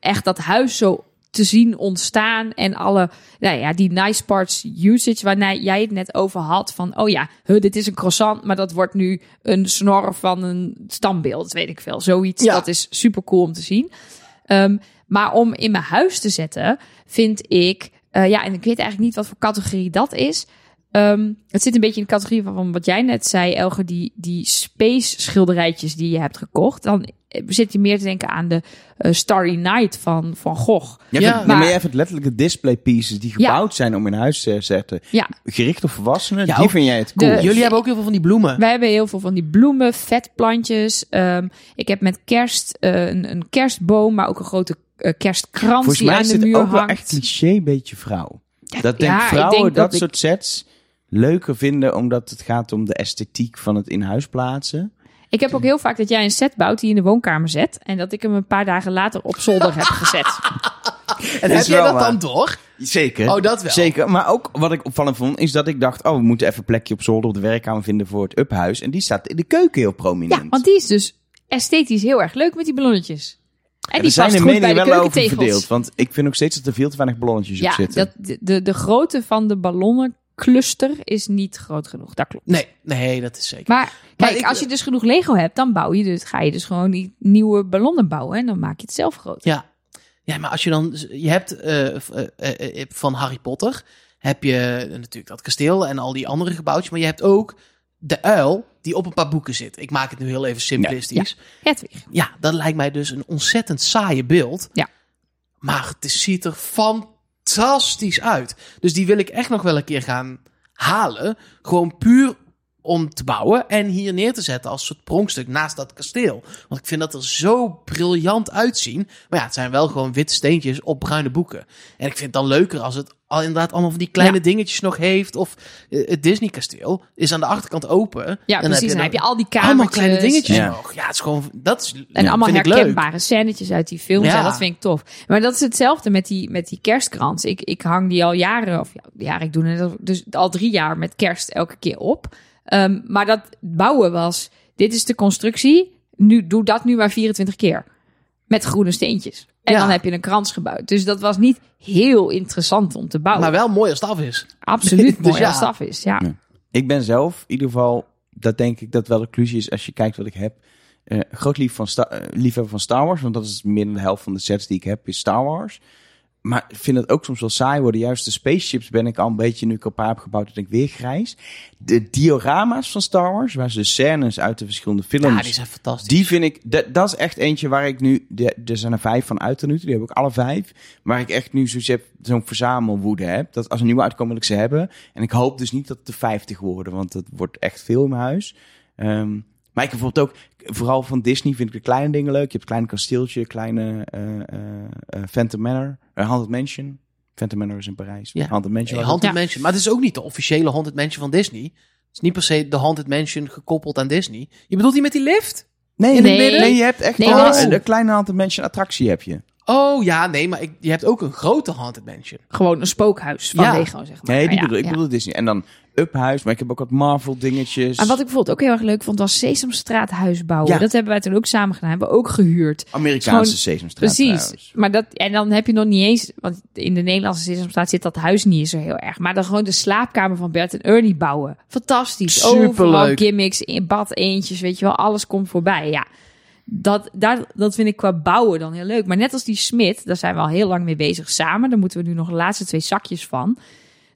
[SPEAKER 1] echt dat huis zo te zien ontstaan. En alle, nou ja, die nice parts usage waar jij het net over had. Van, oh ja, huh, dit is een croissant, maar dat wordt nu een snor van een standbeeld. Dat weet ik veel. Zoiets,
[SPEAKER 3] Ja.
[SPEAKER 1] dat is super cool om te zien. Ehm, maar om in mijn huis te zetten, vind ik... eh, ja, en ik weet eigenlijk niet wat voor categorie dat is. Ehm, het zit een beetje in de categorie van, wat jij net zei, Elge. Die, die space schilderijtjes die je hebt gekocht. Dan zit je meer te denken aan de eh, Starry Night van Van Gogh.
[SPEAKER 2] Ja,
[SPEAKER 3] Ja,
[SPEAKER 2] maar,
[SPEAKER 1] maar-
[SPEAKER 2] maar jij hebt letterlijke display pieces die
[SPEAKER 1] Ja.
[SPEAKER 2] gebouwd zijn om in huis te zetten.
[SPEAKER 1] Ja,
[SPEAKER 2] Gericht op volwassenen,
[SPEAKER 3] Ja,
[SPEAKER 2] die vind jij het
[SPEAKER 1] de-
[SPEAKER 2] cool.
[SPEAKER 3] Jullie hebben ook heel veel van die bloemen.
[SPEAKER 1] wij hebben heel veel van die bloemen, vetplantjes. Ehm, ik heb met kerst eh, een, een kerstboom, maar ook een grote eh, kerstkrans
[SPEAKER 2] Volgens
[SPEAKER 1] die
[SPEAKER 2] mij
[SPEAKER 1] aan
[SPEAKER 2] is
[SPEAKER 1] de
[SPEAKER 2] het
[SPEAKER 1] muur
[SPEAKER 2] ook wel
[SPEAKER 1] hangt.
[SPEAKER 2] echt cliché beetje vrouw. Dat denk
[SPEAKER 1] ja, ik
[SPEAKER 2] vrouwen
[SPEAKER 1] denk
[SPEAKER 2] dat,
[SPEAKER 1] dat ik-
[SPEAKER 2] soort sets leuker vinden omdat het gaat om de esthetiek van het in huis plaatsen.
[SPEAKER 1] Ik heb ook heel vaak dat jij een set bouwt die je in de woonkamer zet. En dat ik hem een paar dagen later op zolder heb gezet.
[SPEAKER 3] En
[SPEAKER 2] is
[SPEAKER 3] heb jij dat
[SPEAKER 2] waar.
[SPEAKER 3] dan door?
[SPEAKER 2] Zeker.
[SPEAKER 3] Oh, dat wel.
[SPEAKER 2] Zeker. Maar ook wat ik opvallend vond, is dat ik dacht, oh, we moeten even een plekje op zolder op de werkkamer vinden voor het uphuis. En die staat in de keuken heel prominent.
[SPEAKER 1] Ja, want die is dus esthetisch heel erg leuk met die ballonnetjes. En
[SPEAKER 2] Ja,
[SPEAKER 1] die
[SPEAKER 2] er zijn
[SPEAKER 1] past
[SPEAKER 2] de
[SPEAKER 1] goed bij
[SPEAKER 2] meningen
[SPEAKER 1] de
[SPEAKER 2] wel over verdeeld. Want ik vind ook steeds dat er veel te weinig ballonnetjes
[SPEAKER 1] Ja,
[SPEAKER 2] op zitten.
[SPEAKER 1] dat, de, de, de grootte van de ballonencluster is niet groot genoeg. Dat klopt.
[SPEAKER 3] Nee, nee, dat is zeker.
[SPEAKER 1] Maar kijk,
[SPEAKER 3] ik-
[SPEAKER 1] als je dus genoeg Lego hebt, dan bouw je dus, ga je dus gewoon die nieuwe ballonnen bouwen. En dan maak je het zelf groot.
[SPEAKER 3] Ja. ja, maar als je dan... Je hebt eh, eh, eh, van Harry Potter... heb je natuurlijk dat kasteel en al die andere gebouwtjes. Maar je hebt ook de uil die op een paar boeken zit. Ik maak het nu heel even simplistisch.
[SPEAKER 1] Hedwig.
[SPEAKER 3] Ja, dat lijkt mij dus een ontzettend saaie beeld.
[SPEAKER 1] Ja.
[SPEAKER 3] Maar het ziet er fantastisch uit. Dus die wil ik echt nog wel een keer gaan halen. Gewoon puur om te bouwen en hier neer te zetten als soort pronkstuk naast dat kasteel. Want ik vind dat er zo briljant uitzien. Maar ja, het zijn wel gewoon witte steentjes op bruine boeken. En ik vind het dan leuker als het al inderdaad allemaal van die kleine
[SPEAKER 1] Ja.
[SPEAKER 3] dingetjes nog heeft. Of eh, het Disney kasteel is aan de achterkant open.
[SPEAKER 1] Ja,
[SPEAKER 3] Dan
[SPEAKER 1] precies. Dan heb je al die
[SPEAKER 3] allemaal
[SPEAKER 1] kamertjes.
[SPEAKER 3] kleine dingetjes
[SPEAKER 2] Ja.
[SPEAKER 3] nog. Ja, het is gewoon, dat is
[SPEAKER 1] En allemaal
[SPEAKER 3] vind ik leuk.
[SPEAKER 1] herkenbare scènetjes uit die films.
[SPEAKER 3] Ja.
[SPEAKER 1] En dat vind ik tof. Maar dat is hetzelfde met die, met die kerstkrans. Ik, ik hang die al jaren, of ja, ik doe het dus al drie jaar met kerst elke keer op. Ehm, maar dat bouwen was, dit is de constructie. Nu, doe dat nu maar 24 keer. Met groene steentjes. En
[SPEAKER 3] Ja.
[SPEAKER 1] dan heb je een krans gebouwd. Dus dat was niet heel interessant om te bouwen.
[SPEAKER 3] Maar wel mooi als het af is.
[SPEAKER 1] Absoluut
[SPEAKER 3] Dus
[SPEAKER 1] mooi
[SPEAKER 3] ja.
[SPEAKER 1] als het af is. Ja.
[SPEAKER 2] Ja. Ik ben zelf, in ieder geval, dat denk ik dat wel de conclusie is als je kijkt wat ik heb. eh groot lief van eh, liefhebber van Star Wars, want dat is meer dan de helft van de sets die ik heb, is Star Wars. Maar ik vind het ook soms wel saai worden. Juist de spaceships ben ik al een beetje, nu ik een paar heb gebouwd, dat ik weer grijs. De diorama's van Star Wars, waar ze de scènes uit de verschillende films...
[SPEAKER 3] Ja, die zijn fantastisch.
[SPEAKER 2] Die vind ik, dat, dat is echt eentje waar ik nu, de, er zijn er vijf van uit nu toe, die heb ik alle vijf. Waar ik echt nu zoiets heb, zo'n verzamelwoede heb. Dat als er nieuwe uitkomen, wil ik ze hebben. En ik hoop dus niet dat het de vijftig worden, want dat wordt echt veel in mijn huis. Ehm, maar ik heb bijvoorbeeld ook, vooral van Disney vind ik de kleine dingen leuk. Je hebt een klein kasteeltje, kleine eh eh eh, Phantom Manor, Haunted Mansion. Phantom Manor is in Parijs.
[SPEAKER 3] Ja.
[SPEAKER 2] Haunted Mansion.
[SPEAKER 3] Nee,
[SPEAKER 2] was het.
[SPEAKER 3] Haunted Mansion. Maar het is ook niet de officiële Haunted Mansion van Disney. Het is niet per se de Haunted Mansion gekoppeld aan Disney. Je bedoelt die met die lift?
[SPEAKER 2] Nee, nee,
[SPEAKER 3] het
[SPEAKER 2] je hebt echt
[SPEAKER 1] Nee,
[SPEAKER 2] een, een kleine Haunted Mansion attractie heb je.
[SPEAKER 3] Oh ja, nee, maar ik, je hebt ook een grote Haunted Mansion.
[SPEAKER 1] Gewoon een spookhuis van
[SPEAKER 3] Ja.
[SPEAKER 1] Lego, zeg maar.
[SPEAKER 2] Nee, die
[SPEAKER 1] Ja,
[SPEAKER 2] bedoel, ik
[SPEAKER 1] ja.
[SPEAKER 2] bedoel Disney. En dan Uphuis, maar ik heb ook wat Marvel dingetjes.
[SPEAKER 1] En wat ik bijvoorbeeld ook heel erg leuk vond, was Sesamstraathuis bouwen.
[SPEAKER 2] Ja.
[SPEAKER 1] Dat hebben wij toen ook samen gedaan. Hebben we ook gehuurd.
[SPEAKER 2] Amerikaanse
[SPEAKER 1] Gewoon-
[SPEAKER 2] Sesamstraat
[SPEAKER 1] Precies. Maar dat, en dan heb je nog niet eens, want in de Nederlandse Sesamstraat zit dat huis niet zo heel erg. Maar dan gewoon de slaapkamer van Bert en Ernie bouwen. Fantastisch.
[SPEAKER 3] Superleuk.
[SPEAKER 1] Overal gimmicks, in bad eentjes, weet je wel. Alles komt voorbij. Ja. Dat, daar, dat vind ik qua bouwen dan heel leuk. Maar net als die Smit, daar zijn we al heel lang mee bezig samen. Daar moeten we nu nog de laatste twee zakjes van.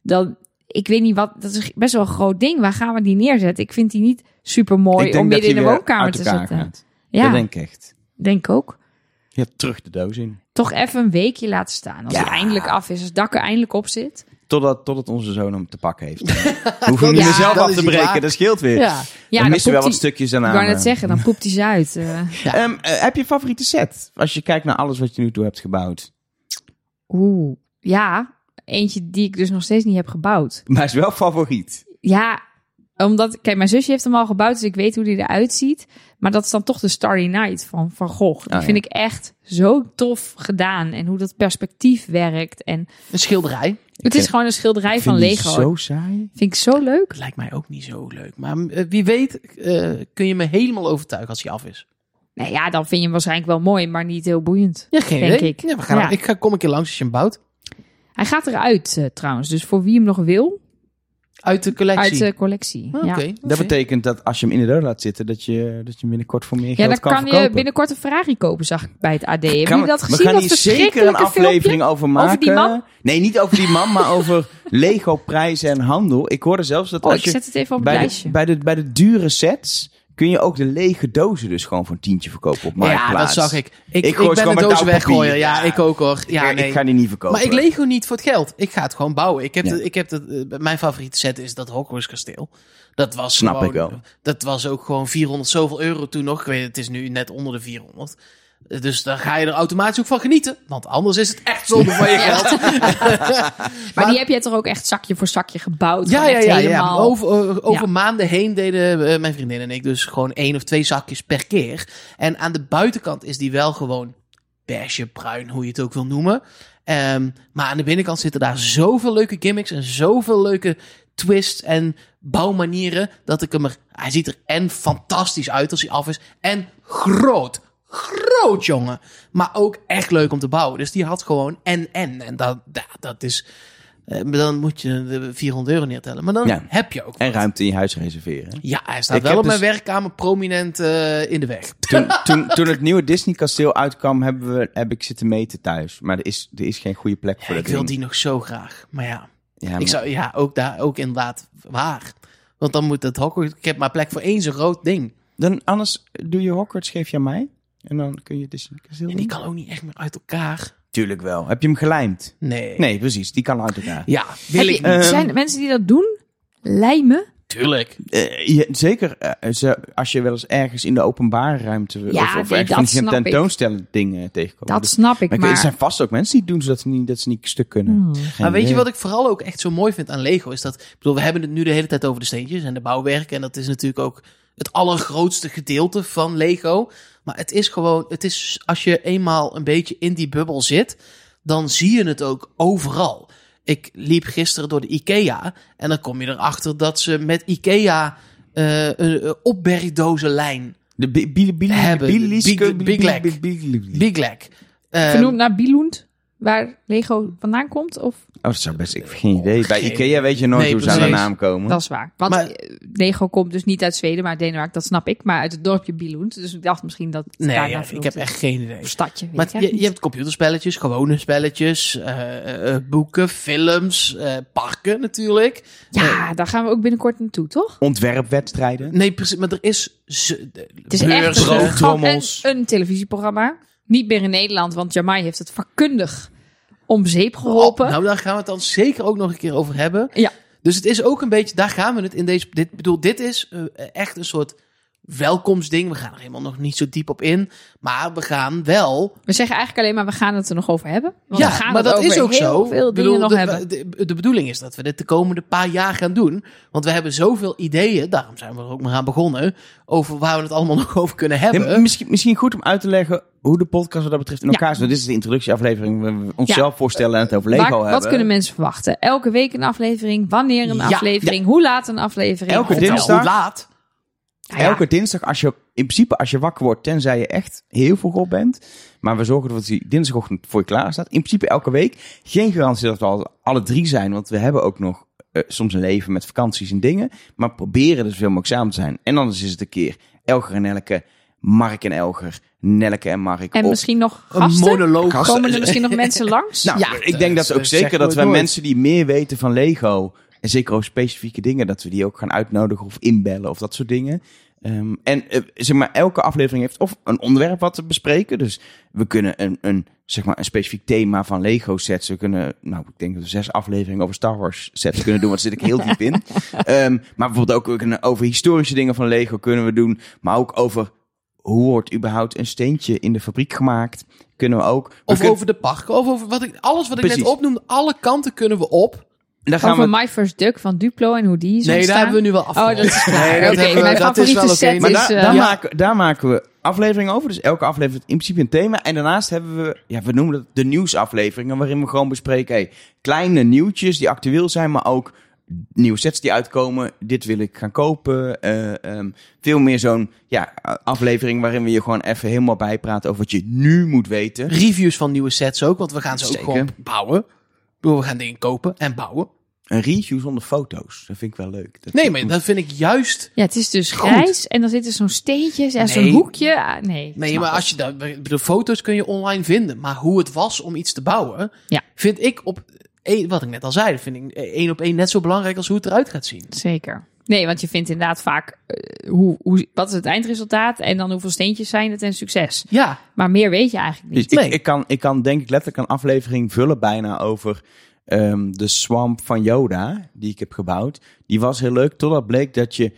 [SPEAKER 1] Dan, ik weet niet wat, dat is best wel een groot ding. Waar gaan we die neerzetten? Ik vind die niet super mooi
[SPEAKER 2] denk
[SPEAKER 1] om midden in de woonkamer te zetten.
[SPEAKER 2] gaat.
[SPEAKER 1] Ja,
[SPEAKER 2] Dat
[SPEAKER 1] denk,
[SPEAKER 2] denk ik echt.
[SPEAKER 1] ik ook.
[SPEAKER 2] Je hebt terug de doos in.
[SPEAKER 1] Toch even een weekje laten staan. Als
[SPEAKER 2] Ja.
[SPEAKER 1] hij eindelijk af is, als het dak er eindelijk op zit.
[SPEAKER 2] Totdat, totdat onze zoon hem te pakken heeft. We hoeven hem niet meer zelf
[SPEAKER 3] dat
[SPEAKER 2] af te breken, dat scheelt weer.
[SPEAKER 3] Ja.
[SPEAKER 1] Ja,
[SPEAKER 2] dan missen we wel wat
[SPEAKER 1] hij-
[SPEAKER 2] stukjes daarna.
[SPEAKER 1] Ik wou net zeggen, dan poept hij ze uit. eh.
[SPEAKER 2] Ehm, eh, heb je een favoriete set? Als je kijkt naar alles wat je nu toe hebt gebouwd.
[SPEAKER 1] Oeh, ja. Eentje die ik dus nog steeds niet heb gebouwd.
[SPEAKER 2] Maar is wel favoriet.
[SPEAKER 1] Ja, omdat... Kijk, mijn zusje heeft hem al gebouwd, dus ik weet hoe die eruit ziet. Maar dat is dan toch de Starry Night van Van Gogh. Die
[SPEAKER 2] Oh,
[SPEAKER 1] vind
[SPEAKER 2] ja.
[SPEAKER 1] ik echt zo tof gedaan. En hoe dat perspectief werkt. En
[SPEAKER 3] Een schilderij.
[SPEAKER 1] het is gewoon een schilderij van Lego.
[SPEAKER 2] zo saai.
[SPEAKER 1] Vind ik zo leuk.
[SPEAKER 3] Lijkt mij ook niet zo leuk. Maar eh, wie weet eh, kun je me helemaal overtuigen als hij af is.
[SPEAKER 1] Nou ja, dan vind je hem waarschijnlijk wel mooi, maar niet heel boeiend.
[SPEAKER 3] Ja, geen
[SPEAKER 1] Denk
[SPEAKER 3] idee.
[SPEAKER 1] ik.
[SPEAKER 3] Ja, we gaan,
[SPEAKER 1] Ja.
[SPEAKER 3] Ik ga, kom een keer langs als je hem bouwt.
[SPEAKER 1] Hij gaat eruit eh, trouwens. Dus voor wie hem nog wil,
[SPEAKER 3] Uit de collectie.
[SPEAKER 1] uit de collectie.
[SPEAKER 3] Oké,
[SPEAKER 1] ja.
[SPEAKER 3] oké.
[SPEAKER 2] Dat betekent dat als je hem in de deur laat zitten, dat je, dat je hem binnenkort voor meer
[SPEAKER 1] Ja,
[SPEAKER 2] geld
[SPEAKER 1] dan
[SPEAKER 2] kan,
[SPEAKER 1] kan je
[SPEAKER 2] verkopen.
[SPEAKER 1] binnenkort een Ferrari kopen, zag ik bij het AD. Hebben
[SPEAKER 2] Gaan
[SPEAKER 1] jullie
[SPEAKER 2] we-
[SPEAKER 1] dat
[SPEAKER 2] we
[SPEAKER 1] gezien?
[SPEAKER 2] gaan
[SPEAKER 1] dat
[SPEAKER 2] hier zeker een aflevering
[SPEAKER 1] filmpje?
[SPEAKER 2] over maken.
[SPEAKER 1] die man?
[SPEAKER 2] Nee, niet over die man, maar over Lego prijzen en handel. Ik hoorde zelfs dat
[SPEAKER 1] Oh,
[SPEAKER 2] als
[SPEAKER 1] ik
[SPEAKER 2] je
[SPEAKER 1] zet het even op het
[SPEAKER 2] bij,
[SPEAKER 1] lijstje.
[SPEAKER 2] de, bij, de, bij de dure sets kun je ook de lege dozen dus gewoon voor een tientje verkopen op
[SPEAKER 3] Ja, dat
[SPEAKER 2] Marktplaats.
[SPEAKER 3] zag ik. Ik, ben
[SPEAKER 2] oud papier.
[SPEAKER 3] weggooien. Ja,
[SPEAKER 2] Ja.
[SPEAKER 3] ik ook hoor. Ja,
[SPEAKER 2] ik,
[SPEAKER 3] nee.
[SPEAKER 2] ik ga die niet verkopen.
[SPEAKER 3] Maar ik Lego niet voor het geld. Ik ga het gewoon bouwen. Ik heb,
[SPEAKER 2] Ja.
[SPEAKER 3] het, ik heb het, eh, mijn favoriete set is dat Hogwarts kasteel. Dat was
[SPEAKER 2] Snap
[SPEAKER 3] gewoon,
[SPEAKER 2] ik wel.
[SPEAKER 3] Dat was ook gewoon 400 zoveel euro toen nog. Ik weet, het is nu net onder de 400. Eh, Dus daar ga je er automatisch ook van genieten. Want anders is het echt zonde van je geld.
[SPEAKER 1] Maar, die heb je toch ook echt zakje voor zakje gebouwd?
[SPEAKER 3] Ja, ja, ja, ja.
[SPEAKER 1] helemaal...
[SPEAKER 3] Over, over, over
[SPEAKER 1] Ja.
[SPEAKER 3] maanden heen deden eh, mijn vriendin en ik dus gewoon één of twee zakjes per keer. En aan de buitenkant is die wel gewoon beige, bruin, hoe je het ook wil noemen. Ehm, maar aan de binnenkant zitten daar zoveel leuke gimmicks en zoveel leuke twists en bouwmanieren. Dat ik hem er. Hij ziet er en fantastisch uit als hij af is. En groot. Groot, jongen. Maar ook echt leuk om te bouwen. Dus die had gewoon en en. En dat, ja, dat is. eh, dan moet je de 400 euro neertellen. Maar dan
[SPEAKER 2] Ja.
[SPEAKER 3] heb je ook.
[SPEAKER 2] En
[SPEAKER 3] wat.
[SPEAKER 2] ruimte in je huis reserveren.
[SPEAKER 3] Ja, hij staat
[SPEAKER 2] Ik
[SPEAKER 3] wel op mijn
[SPEAKER 2] dus-
[SPEAKER 3] werkkamer prominent eh, in de weg.
[SPEAKER 2] Toen, toen, toen het nieuwe Disney kasteel uitkwam, hebben we, heb ik zitten meten thuis. Maar er is, er is geen goede plek voor
[SPEAKER 3] Ja,
[SPEAKER 2] dat
[SPEAKER 3] ik wil
[SPEAKER 2] ding.
[SPEAKER 3] die nog zo graag. Maar ja,
[SPEAKER 2] Ja,
[SPEAKER 3] ik zou, ja ook daar ook inderdaad waar. Want dan moet het Hogwarts... Ik heb maar plek voor één zo'n groot ding.
[SPEAKER 2] Dan anders doe je Hogwarts, geef je aan mij. En dan kun je Disney kasteel
[SPEAKER 3] En
[SPEAKER 2] doen.
[SPEAKER 3] die kan ook niet echt meer uit elkaar.
[SPEAKER 2] Tuurlijk wel. Heb je hem gelijmd?
[SPEAKER 3] Nee.
[SPEAKER 2] Nee, precies. Die kan uit elkaar.
[SPEAKER 3] Ja, wil
[SPEAKER 1] Heb
[SPEAKER 3] ik
[SPEAKER 1] je-
[SPEAKER 3] niet.
[SPEAKER 1] Zijn er mensen die dat doen? Lijmen?
[SPEAKER 3] Tuurlijk.
[SPEAKER 2] Eh, je- zeker eh, ze- als je wel eens ergens in de openbare ruimte
[SPEAKER 1] Ja,
[SPEAKER 2] of, of
[SPEAKER 1] nee,
[SPEAKER 2] ergens
[SPEAKER 1] dat
[SPEAKER 2] van die
[SPEAKER 1] snap ik.
[SPEAKER 2] tentoonstellen dingen tegenkomen.
[SPEAKER 1] Dat
[SPEAKER 2] Dus-
[SPEAKER 1] snap ik,
[SPEAKER 2] maar
[SPEAKER 1] maar...
[SPEAKER 2] er zijn vast ook mensen die het doen zodat ze niet, dat ze niet stuk kunnen.
[SPEAKER 1] Hmm.
[SPEAKER 3] Maar weet je wat ik vooral ook echt zo mooi vind aan Lego? Is dat, ik bedoel, we hebben het nu de hele tijd over de steentjes en de bouwwerken. En dat is natuurlijk ook het allergrootste gedeelte van Lego. Maar het is gewoon, het is, als je eenmaal een beetje in die bubbel zit, dan zie je het ook overal. Ik liep gisteren door de IKEA en dan kom je erachter dat ze met IKEA eh, een, een opbergdozenlijn,
[SPEAKER 2] De
[SPEAKER 3] Hebben, Big-
[SPEAKER 2] bi-
[SPEAKER 3] Big
[SPEAKER 2] bi-
[SPEAKER 3] Leg.
[SPEAKER 2] bi- bi- bi-
[SPEAKER 3] Big Leg. Eh,
[SPEAKER 1] Vernoemd naar Billund, waar Lego vandaan komt? Of?
[SPEAKER 2] Oh, dat zou best. Ik heb geen idee. Bij Ikea weet je nooit
[SPEAKER 3] Nee,
[SPEAKER 2] hoe ze aan de
[SPEAKER 3] precies.
[SPEAKER 2] naam komen.
[SPEAKER 1] Dat is waar. Want
[SPEAKER 3] Maar-
[SPEAKER 1] eh, Lego komt dus niet uit Zweden, maar uit Denemarken, dat snap ik. Maar uit het dorpje Billund. Dus ik dacht misschien dat het
[SPEAKER 3] nee,
[SPEAKER 1] daarna
[SPEAKER 3] ja, ik
[SPEAKER 1] vernoemd
[SPEAKER 3] heb
[SPEAKER 1] is.
[SPEAKER 3] echt geen idee.
[SPEAKER 1] Of stadje, weet
[SPEAKER 3] Maar je, je hebt computerspelletjes, gewone spelletjes, eh, eh, boeken, films, eh, parken natuurlijk.
[SPEAKER 1] Ja, daar gaan we ook binnenkort naartoe, toch?
[SPEAKER 2] Ontwerpwedstrijden.
[SPEAKER 3] Nee, precies, maar er is...
[SPEAKER 1] Het is echt een televisieprogramma. Niet meer in Nederland, want Jamai heeft het vakkundig om zeep geholpen.
[SPEAKER 3] Oh, nou, daar gaan we het dan zeker ook nog een keer over hebben.
[SPEAKER 1] Ja.
[SPEAKER 3] Dus het is ook een beetje, daar gaan we het in deze... Dit, bedoel, dit is eh, echt een soort welkomstding. We gaan er helemaal nog niet zo diep op in. Maar we gaan wel
[SPEAKER 1] We zeggen eigenlijk alleen maar, we gaan het er nog over hebben. Want we gaan
[SPEAKER 3] maar dat
[SPEAKER 1] over
[SPEAKER 3] is ook
[SPEAKER 1] heel
[SPEAKER 3] zo.
[SPEAKER 1] veel dingen
[SPEAKER 3] bedoel,
[SPEAKER 1] nog
[SPEAKER 3] de,
[SPEAKER 1] hebben.
[SPEAKER 3] De, de bedoeling is dat we dit de komende paar jaar gaan doen. Want we hebben zoveel ideeën, daarom zijn we er ook maar aan begonnen, over waar we het allemaal nog over kunnen hebben.
[SPEAKER 2] misschien, misschien goed om uit te leggen hoe de podcast wat dat betreft in
[SPEAKER 1] Ja.
[SPEAKER 2] elkaar zit. Dit is de introductieaflevering. waar We onszelf voorstellen en het over
[SPEAKER 1] Waar-
[SPEAKER 2] Lego hebben.
[SPEAKER 1] wat kunnen mensen verwachten? Elke week een aflevering? Wanneer een
[SPEAKER 3] Ja,
[SPEAKER 1] aflevering? Hoe laat een aflevering?
[SPEAKER 2] Elke
[SPEAKER 3] Wel,
[SPEAKER 2] dinsdag.
[SPEAKER 3] Hoe laat?
[SPEAKER 1] Ja,
[SPEAKER 2] Elke dinsdag, als je, in principe als je wakker wordt, tenzij je echt heel vroeg op bent. Maar we zorgen dat die dinsdagochtend voor je klaar staat. In principe elke week. Geen garantie dat we al alle drie zijn, want we hebben ook nog eh, soms een leven met vakanties en dingen. Maar proberen er zoveel mogelijk samen te zijn. En anders is het een keer Elger en Elke, Mark en Elger, Nelke en Mark.
[SPEAKER 1] En misschien nog
[SPEAKER 3] Een
[SPEAKER 1] gasten?
[SPEAKER 3] monoloog.
[SPEAKER 2] Gasten.
[SPEAKER 1] Komen er misschien nog mensen langs?
[SPEAKER 2] Nou,
[SPEAKER 3] Ja,
[SPEAKER 2] ik denk dat ook zeker dat wij
[SPEAKER 3] nooit.
[SPEAKER 2] mensen die meer weten van Lego, en zeker over specifieke dingen, dat we die ook gaan uitnodigen of inbellen of dat soort dingen. Ehm, en eh, zeg maar, elke aflevering heeft of een onderwerp wat te bespreken. Dus we kunnen een, een, zeg maar, een specifiek thema van Lego sets. We kunnen, nou, ik denk dat we zes afleveringen over Star Wars sets kunnen doen, want daar zit ik heel diep in. Ehm, maar bijvoorbeeld ook we kunnen over historische dingen van Lego kunnen we doen. Maar ook over hoe wordt überhaupt een steentje in de fabriek gemaakt. Kunnen we ook. We
[SPEAKER 3] Of
[SPEAKER 2] kunnen-
[SPEAKER 3] over de parken, of over wat ik, alles wat ik net opnoemde, alle kanten kunnen we op.
[SPEAKER 2] daar gaan
[SPEAKER 1] Over
[SPEAKER 2] we
[SPEAKER 1] My First Duck van Duplo en hoe die is
[SPEAKER 3] Nee, daar hebben we nu wel
[SPEAKER 1] Oh,
[SPEAKER 3] afgerond.
[SPEAKER 1] dat is klaar.
[SPEAKER 3] Nee, dat
[SPEAKER 1] Oké,
[SPEAKER 3] hebben we-
[SPEAKER 1] mijn
[SPEAKER 3] dat is wel oké.
[SPEAKER 1] set
[SPEAKER 2] Maar
[SPEAKER 1] is...
[SPEAKER 2] daar,
[SPEAKER 1] eh,
[SPEAKER 2] daar,
[SPEAKER 3] ja.
[SPEAKER 2] maken, daar maken we afleveringen over. Dus elke aflevering heeft in principe een thema. En daarnaast hebben we, ja, we noemen dat de nieuwsafleveringen. Waarin we gewoon bespreken, hey, kleine nieuwtjes die actueel zijn. Maar ook nieuwe sets die uitkomen. Dit wil ik gaan kopen. Eh, ehm, veel meer zo'n ja, aflevering waarin we je gewoon even helemaal bijpraten over wat je nu moet weten.
[SPEAKER 3] Reviews van nieuwe sets ook, want we gaan ze ook
[SPEAKER 2] Zeker.
[SPEAKER 3] gewoon bouwen. We gaan dingen kopen en bouwen.
[SPEAKER 2] Een review zonder foto's. Dat vind ik wel leuk. Dat
[SPEAKER 3] Nee, maar dat vind ik juist...
[SPEAKER 1] Ja, het is dus
[SPEAKER 3] Goed.
[SPEAKER 1] grijs en dan zit er zo'n steentje, ja, zo'n hoekje. Ah, nee,
[SPEAKER 3] Nee, maar als je dat, de foto's kun je online vinden. Maar hoe het was om iets te bouwen,
[SPEAKER 1] Ja.
[SPEAKER 3] vind ik op, wat ik net al zei, vind ik één op één net zo belangrijk als hoe het eruit gaat zien.
[SPEAKER 1] Zeker. Nee, want je vindt inderdaad vaak eh, hoe, hoe, wat is het eindresultaat en dan hoeveel steentjes zijn het en succes.
[SPEAKER 3] Ja,
[SPEAKER 1] Maar meer weet je eigenlijk niet.
[SPEAKER 3] Nee.
[SPEAKER 2] ik, kan, ik kan denk ik letterlijk een aflevering vullen bijna over ehm, de swamp van Yoda, die ik heb gebouwd. Die was heel leuk, totdat bleek dat je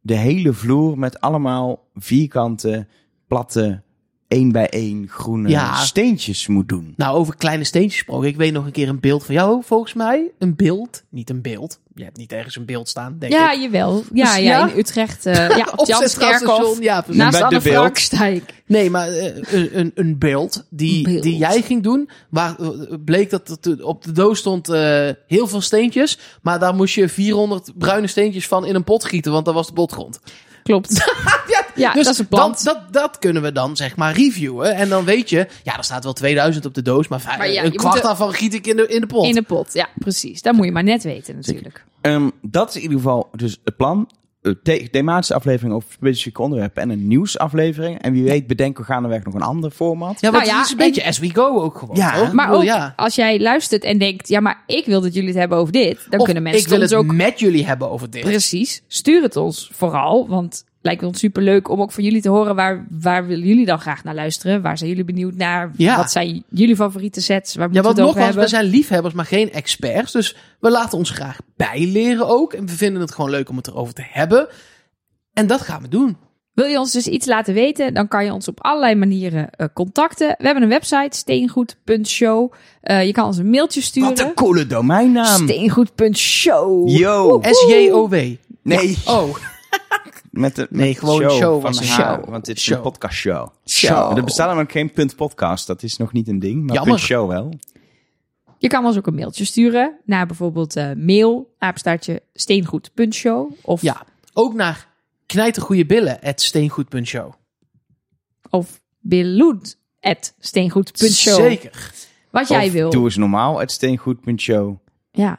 [SPEAKER 2] de hele vloer met allemaal vierkante, platte, één bij één groene
[SPEAKER 3] Ja.
[SPEAKER 2] steentjes moet doen.
[SPEAKER 3] nou over kleine steentjes gesproken. Ik weet nog een keer een beeld van jou, volgens mij. Een beeld, niet een beeld. Je hebt niet ergens een beeld staan, denk
[SPEAKER 1] Ja,
[SPEAKER 3] ik.
[SPEAKER 1] jawel. Ja,
[SPEAKER 3] Dus
[SPEAKER 1] ja,
[SPEAKER 3] ja?
[SPEAKER 1] in Utrecht. eh, ja, op,
[SPEAKER 3] Op
[SPEAKER 1] Jan
[SPEAKER 3] Centraal
[SPEAKER 1] Kerkhof.
[SPEAKER 3] Station, ja, precies.
[SPEAKER 1] Naast Anne
[SPEAKER 2] de.
[SPEAKER 1] Frank sta ik.
[SPEAKER 3] Nee, maar eh, een, een, beeld die,
[SPEAKER 1] Een beeld.
[SPEAKER 3] die jij ging doen, waar eh, bleek dat het op de doos stond eh, heel veel steentjes, maar daar moest je 400 bruine steentjes van in een pot gieten, want dat was de botgrond.
[SPEAKER 1] Klopt.
[SPEAKER 3] Ja,
[SPEAKER 1] Ja,
[SPEAKER 3] dus
[SPEAKER 1] dat is een plant.
[SPEAKER 3] Dat, dat, dat kunnen we dan zeg maar reviewen en dan weet je, ja, er staat wel 2000 op de doos, maar, vijf-
[SPEAKER 1] Maar ja,
[SPEAKER 3] een kwart daarvan giet ik in de, in de pot.
[SPEAKER 1] In de pot, ja, precies. Dat moet je maar net weten natuurlijk.
[SPEAKER 2] Ehm, dat is in ieder geval dus het plan. Een the- thematische aflevering over specifieke onderwerpen en een nieuwsaflevering. En wie weet bedenken we gaandeweg nog een ander format.
[SPEAKER 3] Ja, want
[SPEAKER 1] Nou ja,
[SPEAKER 3] het is een beetje as we go ook gewoon.
[SPEAKER 2] Ja,
[SPEAKER 3] toch?
[SPEAKER 1] Maar
[SPEAKER 3] bedoel,
[SPEAKER 1] ook
[SPEAKER 3] ja.
[SPEAKER 1] als jij luistert en denkt, ja, maar ik wil dat jullie het hebben over dit. Dan
[SPEAKER 3] Of
[SPEAKER 1] kunnen mensen
[SPEAKER 3] ik wil
[SPEAKER 1] ons
[SPEAKER 3] het
[SPEAKER 1] ook
[SPEAKER 3] met jullie hebben over dit.
[SPEAKER 1] Precies. Stuur het ons vooral, want lijkt ons super leuk om ook van jullie te horen. Waar, waar willen jullie dan graag naar luisteren? Waar zijn jullie benieuwd naar?
[SPEAKER 3] Ja.
[SPEAKER 1] Wat zijn jullie favoriete sets? Waar
[SPEAKER 3] Ja,
[SPEAKER 1] moeten
[SPEAKER 3] want
[SPEAKER 1] we het
[SPEAKER 3] nogmaals, zijn liefhebbers, maar geen experts. Dus we laten ons graag bijleren ook. En we vinden het gewoon leuk om het erover te hebben. En dat gaan we doen.
[SPEAKER 1] Wil je ons dus iets laten weten, dan kan je ons op allerlei manieren eh, contacten. We hebben een website, steengoed.show. Eh, je kan ons een mailtje sturen.
[SPEAKER 2] Wat een coole domeinnaam.
[SPEAKER 1] Steengoed.show.
[SPEAKER 2] Yo.
[SPEAKER 3] S-J-O-W.
[SPEAKER 2] Nee,
[SPEAKER 3] Oh,
[SPEAKER 2] met de
[SPEAKER 3] Nee,
[SPEAKER 2] met de
[SPEAKER 3] gewoon show
[SPEAKER 2] van
[SPEAKER 3] show.
[SPEAKER 2] Want dit is
[SPEAKER 3] Show.
[SPEAKER 2] een podcast show.
[SPEAKER 3] Show.
[SPEAKER 2] Er bestaat namelijk geen punt podcast. Dat is nog niet een ding. Maar
[SPEAKER 3] Jammer.
[SPEAKER 2] punt show wel.
[SPEAKER 1] Je kan ons ook een mailtje sturen naar bijvoorbeeld eh mail, apenstaartje, steengoed.show. Of,
[SPEAKER 3] ja. Ook naar knijtergoeie billen at steengoed.show.
[SPEAKER 1] of billoed.steengoed.show.
[SPEAKER 3] Zeker.
[SPEAKER 1] Wat jij
[SPEAKER 2] Of
[SPEAKER 1] wil.
[SPEAKER 2] Doe eens normaal. Het steengoed.show.
[SPEAKER 1] Ja.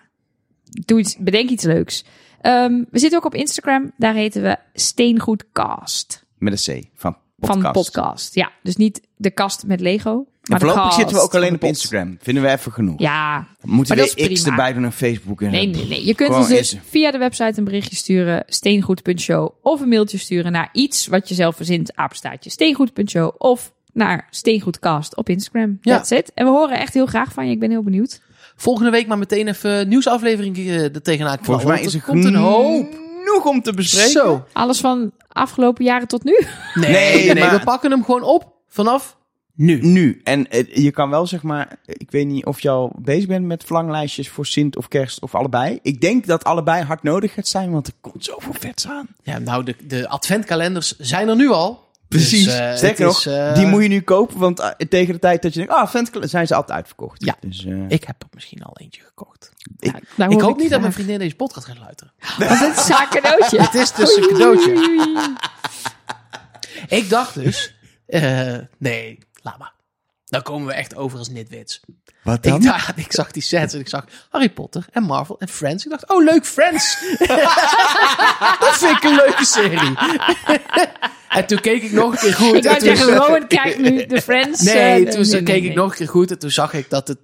[SPEAKER 1] Doe iets, bedenk iets leuks. Ehm, we zitten ook op Instagram. Daar heten we Steengoedcast.
[SPEAKER 2] Met een C. Van podcast.
[SPEAKER 1] Van podcast. Ja, dus niet de kast met Lego. Maar
[SPEAKER 2] voorlopig zitten we ook alleen op. Instagram. Vinden we even genoeg.
[SPEAKER 1] Ja,
[SPEAKER 2] Moeten we
[SPEAKER 1] is
[SPEAKER 2] X erbij doen en Facebook en
[SPEAKER 1] nee, nee, nee. Je kunt ons dus via de website een berichtje sturen. Steengoed.show. Of een mailtje sturen naar iets wat je zelf verzint. Apenstaartje steengoed.show. Of naar Steengoedcast op Instagram.
[SPEAKER 3] Ja.
[SPEAKER 1] That's it. En we horen echt heel graag van je. Ik ben heel benieuwd.
[SPEAKER 3] Volgende week maar meteen even nieuwsaflevering eh, er tegenaan knallen.
[SPEAKER 2] Volgens mij is er
[SPEAKER 3] komt een hoop.
[SPEAKER 2] genoeg om te bespreken.
[SPEAKER 3] Zo.
[SPEAKER 1] Alles van afgelopen jaren tot nu.
[SPEAKER 3] Nee,
[SPEAKER 2] Nee,
[SPEAKER 3] nee,
[SPEAKER 2] maar-
[SPEAKER 3] we pakken hem gewoon op vanaf nu.
[SPEAKER 2] Nu. En eh, je kan wel zeg maar, ik weet niet of je al bezig bent met verlanglijstjes voor Sint of Kerst of allebei. Ik denk dat allebei hard nodig gaat zijn, want er komt zoveel vets aan.
[SPEAKER 3] Ja, nou, de, de adventkalenders zijn er nu al.
[SPEAKER 2] Precies.
[SPEAKER 3] Dus, eh,
[SPEAKER 2] Sterker nog,
[SPEAKER 3] is, eh,
[SPEAKER 2] die moet je nu kopen, want eh, tegen de tijd dat je denkt, ah, vent, zijn ze altijd uitverkocht.
[SPEAKER 3] Ja.
[SPEAKER 2] Dus,
[SPEAKER 3] Ik heb er misschien al eentje gekocht.
[SPEAKER 2] Ik-
[SPEAKER 1] Nou,
[SPEAKER 3] hoop niet dat mijn vriendin deze podcast gaat luisteren.
[SPEAKER 1] Want het is een cadeautje.
[SPEAKER 3] Het is dus een cadeautje. Ik dacht dus, eh, nee, laat maar. Dan komen we echt over als nitwits.
[SPEAKER 2] Wat dan?
[SPEAKER 3] Ik, dacht, ik zag die sets en ik zag Harry Potter en Marvel en Friends. Ik dacht, oh leuk, Friends. dat vind ik een leuke serie. en toen keek ik nog een keer goed.
[SPEAKER 1] Ik
[SPEAKER 3] en
[SPEAKER 1] wou
[SPEAKER 3] toen-
[SPEAKER 1] zeggen, Rowan krijgt nu de Friends.
[SPEAKER 3] Nee,
[SPEAKER 1] eh,
[SPEAKER 3] toen
[SPEAKER 1] nee, nee,
[SPEAKER 3] keek
[SPEAKER 1] nee.
[SPEAKER 3] ik nog een keer goed en toen zag ik dat het...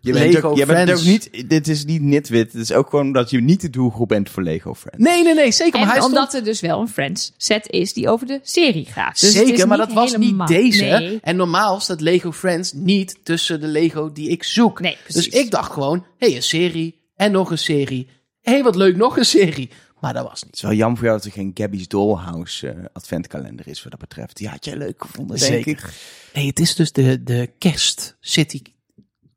[SPEAKER 2] je bent,
[SPEAKER 3] Lego
[SPEAKER 2] ook, je bent ook niet, dit is niet nitwit. Het is ook gewoon dat je niet de doelgroep bent voor Lego Friends.
[SPEAKER 3] Nee, nee, nee, zeker. Maar
[SPEAKER 1] En
[SPEAKER 3] hij stond...
[SPEAKER 1] omdat er dus wel een Friends set is die over de serie gaat. Dus
[SPEAKER 3] Zeker, maar dat was
[SPEAKER 1] helemaal-
[SPEAKER 3] niet deze.
[SPEAKER 1] Nee,
[SPEAKER 3] En normaal staat Lego Friends niet tussen de Lego die ik zoek.
[SPEAKER 1] nee
[SPEAKER 3] dus ik dacht gewoon, hé, hey, een serie en nog een serie. Hé, hey, wat leuk, nog een serie. Maar dat was niet.
[SPEAKER 2] Het is wel jammer voor jou dat er geen Gabby's Dollhouse eh, adventkalender is wat dat betreft. Die had jij leuk gevonden, denk
[SPEAKER 3] Zeker.
[SPEAKER 2] ik.
[SPEAKER 3] Nee, het is dus de, de kerst city.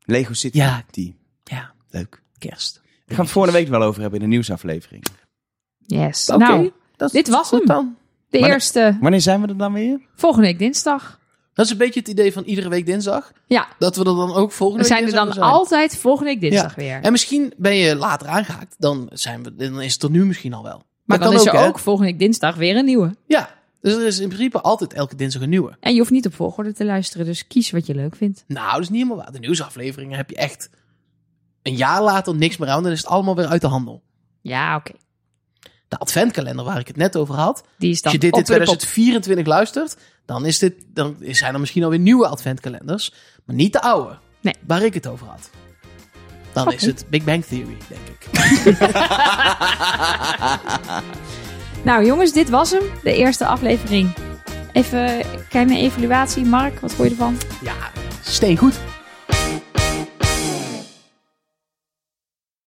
[SPEAKER 2] Lego City.
[SPEAKER 3] Ja.
[SPEAKER 2] Die.
[SPEAKER 3] Ja,
[SPEAKER 2] Leuk.
[SPEAKER 3] kerst.
[SPEAKER 2] We gaan het volgende week wel over hebben in de nieuwsaflevering.
[SPEAKER 1] Yes.
[SPEAKER 3] Oké,
[SPEAKER 1] Nou,
[SPEAKER 3] dat
[SPEAKER 1] dit was hem.
[SPEAKER 3] dan.
[SPEAKER 1] de eerste
[SPEAKER 2] Wanneer zijn we er dan weer?
[SPEAKER 1] volgende week dinsdag.
[SPEAKER 3] Dat is een beetje het idee van iedere week dinsdag.
[SPEAKER 1] Ja,
[SPEAKER 3] Dat we er dan ook volgende
[SPEAKER 1] we
[SPEAKER 3] week
[SPEAKER 1] zijn er
[SPEAKER 3] dinsdag
[SPEAKER 1] dan
[SPEAKER 3] zijn.
[SPEAKER 1] altijd volgende week dinsdag weer.
[SPEAKER 3] En misschien ben je later aangehaakt. Dan, zijn we, dan is het er nu misschien al wel.
[SPEAKER 1] maar
[SPEAKER 3] Dat
[SPEAKER 1] dan
[SPEAKER 3] kan
[SPEAKER 1] is er
[SPEAKER 3] hè?
[SPEAKER 1] ook volgende week dinsdag weer een nieuwe.
[SPEAKER 3] Ja, dus er is in principe altijd elke dinsdag een nieuwe.
[SPEAKER 1] En je hoeft niet op volgorde te luisteren, dus kies wat je leuk vindt.
[SPEAKER 3] Nou, dat is niet helemaal waar. De nieuwsafleveringen heb je echt een jaar later niks meer aan. Dan is het allemaal weer uit de handel.
[SPEAKER 1] Ja, oké.
[SPEAKER 3] De adventkalender waar ik het net over had.
[SPEAKER 1] Die is dan
[SPEAKER 3] Als je dit in
[SPEAKER 1] de pop.
[SPEAKER 3] 2024 luistert, dan, is dit, dan zijn er misschien alweer nieuwe adventkalenders. Maar niet de oude,
[SPEAKER 1] Nee.
[SPEAKER 3] waar ik het over had. Dan is het Big Bang Theory, denk ik.
[SPEAKER 1] Nou jongens, dit was hem. De eerste aflevering. Even een kleine evaluatie. Mark, wat vond je ervan?
[SPEAKER 3] Ja, steengoed.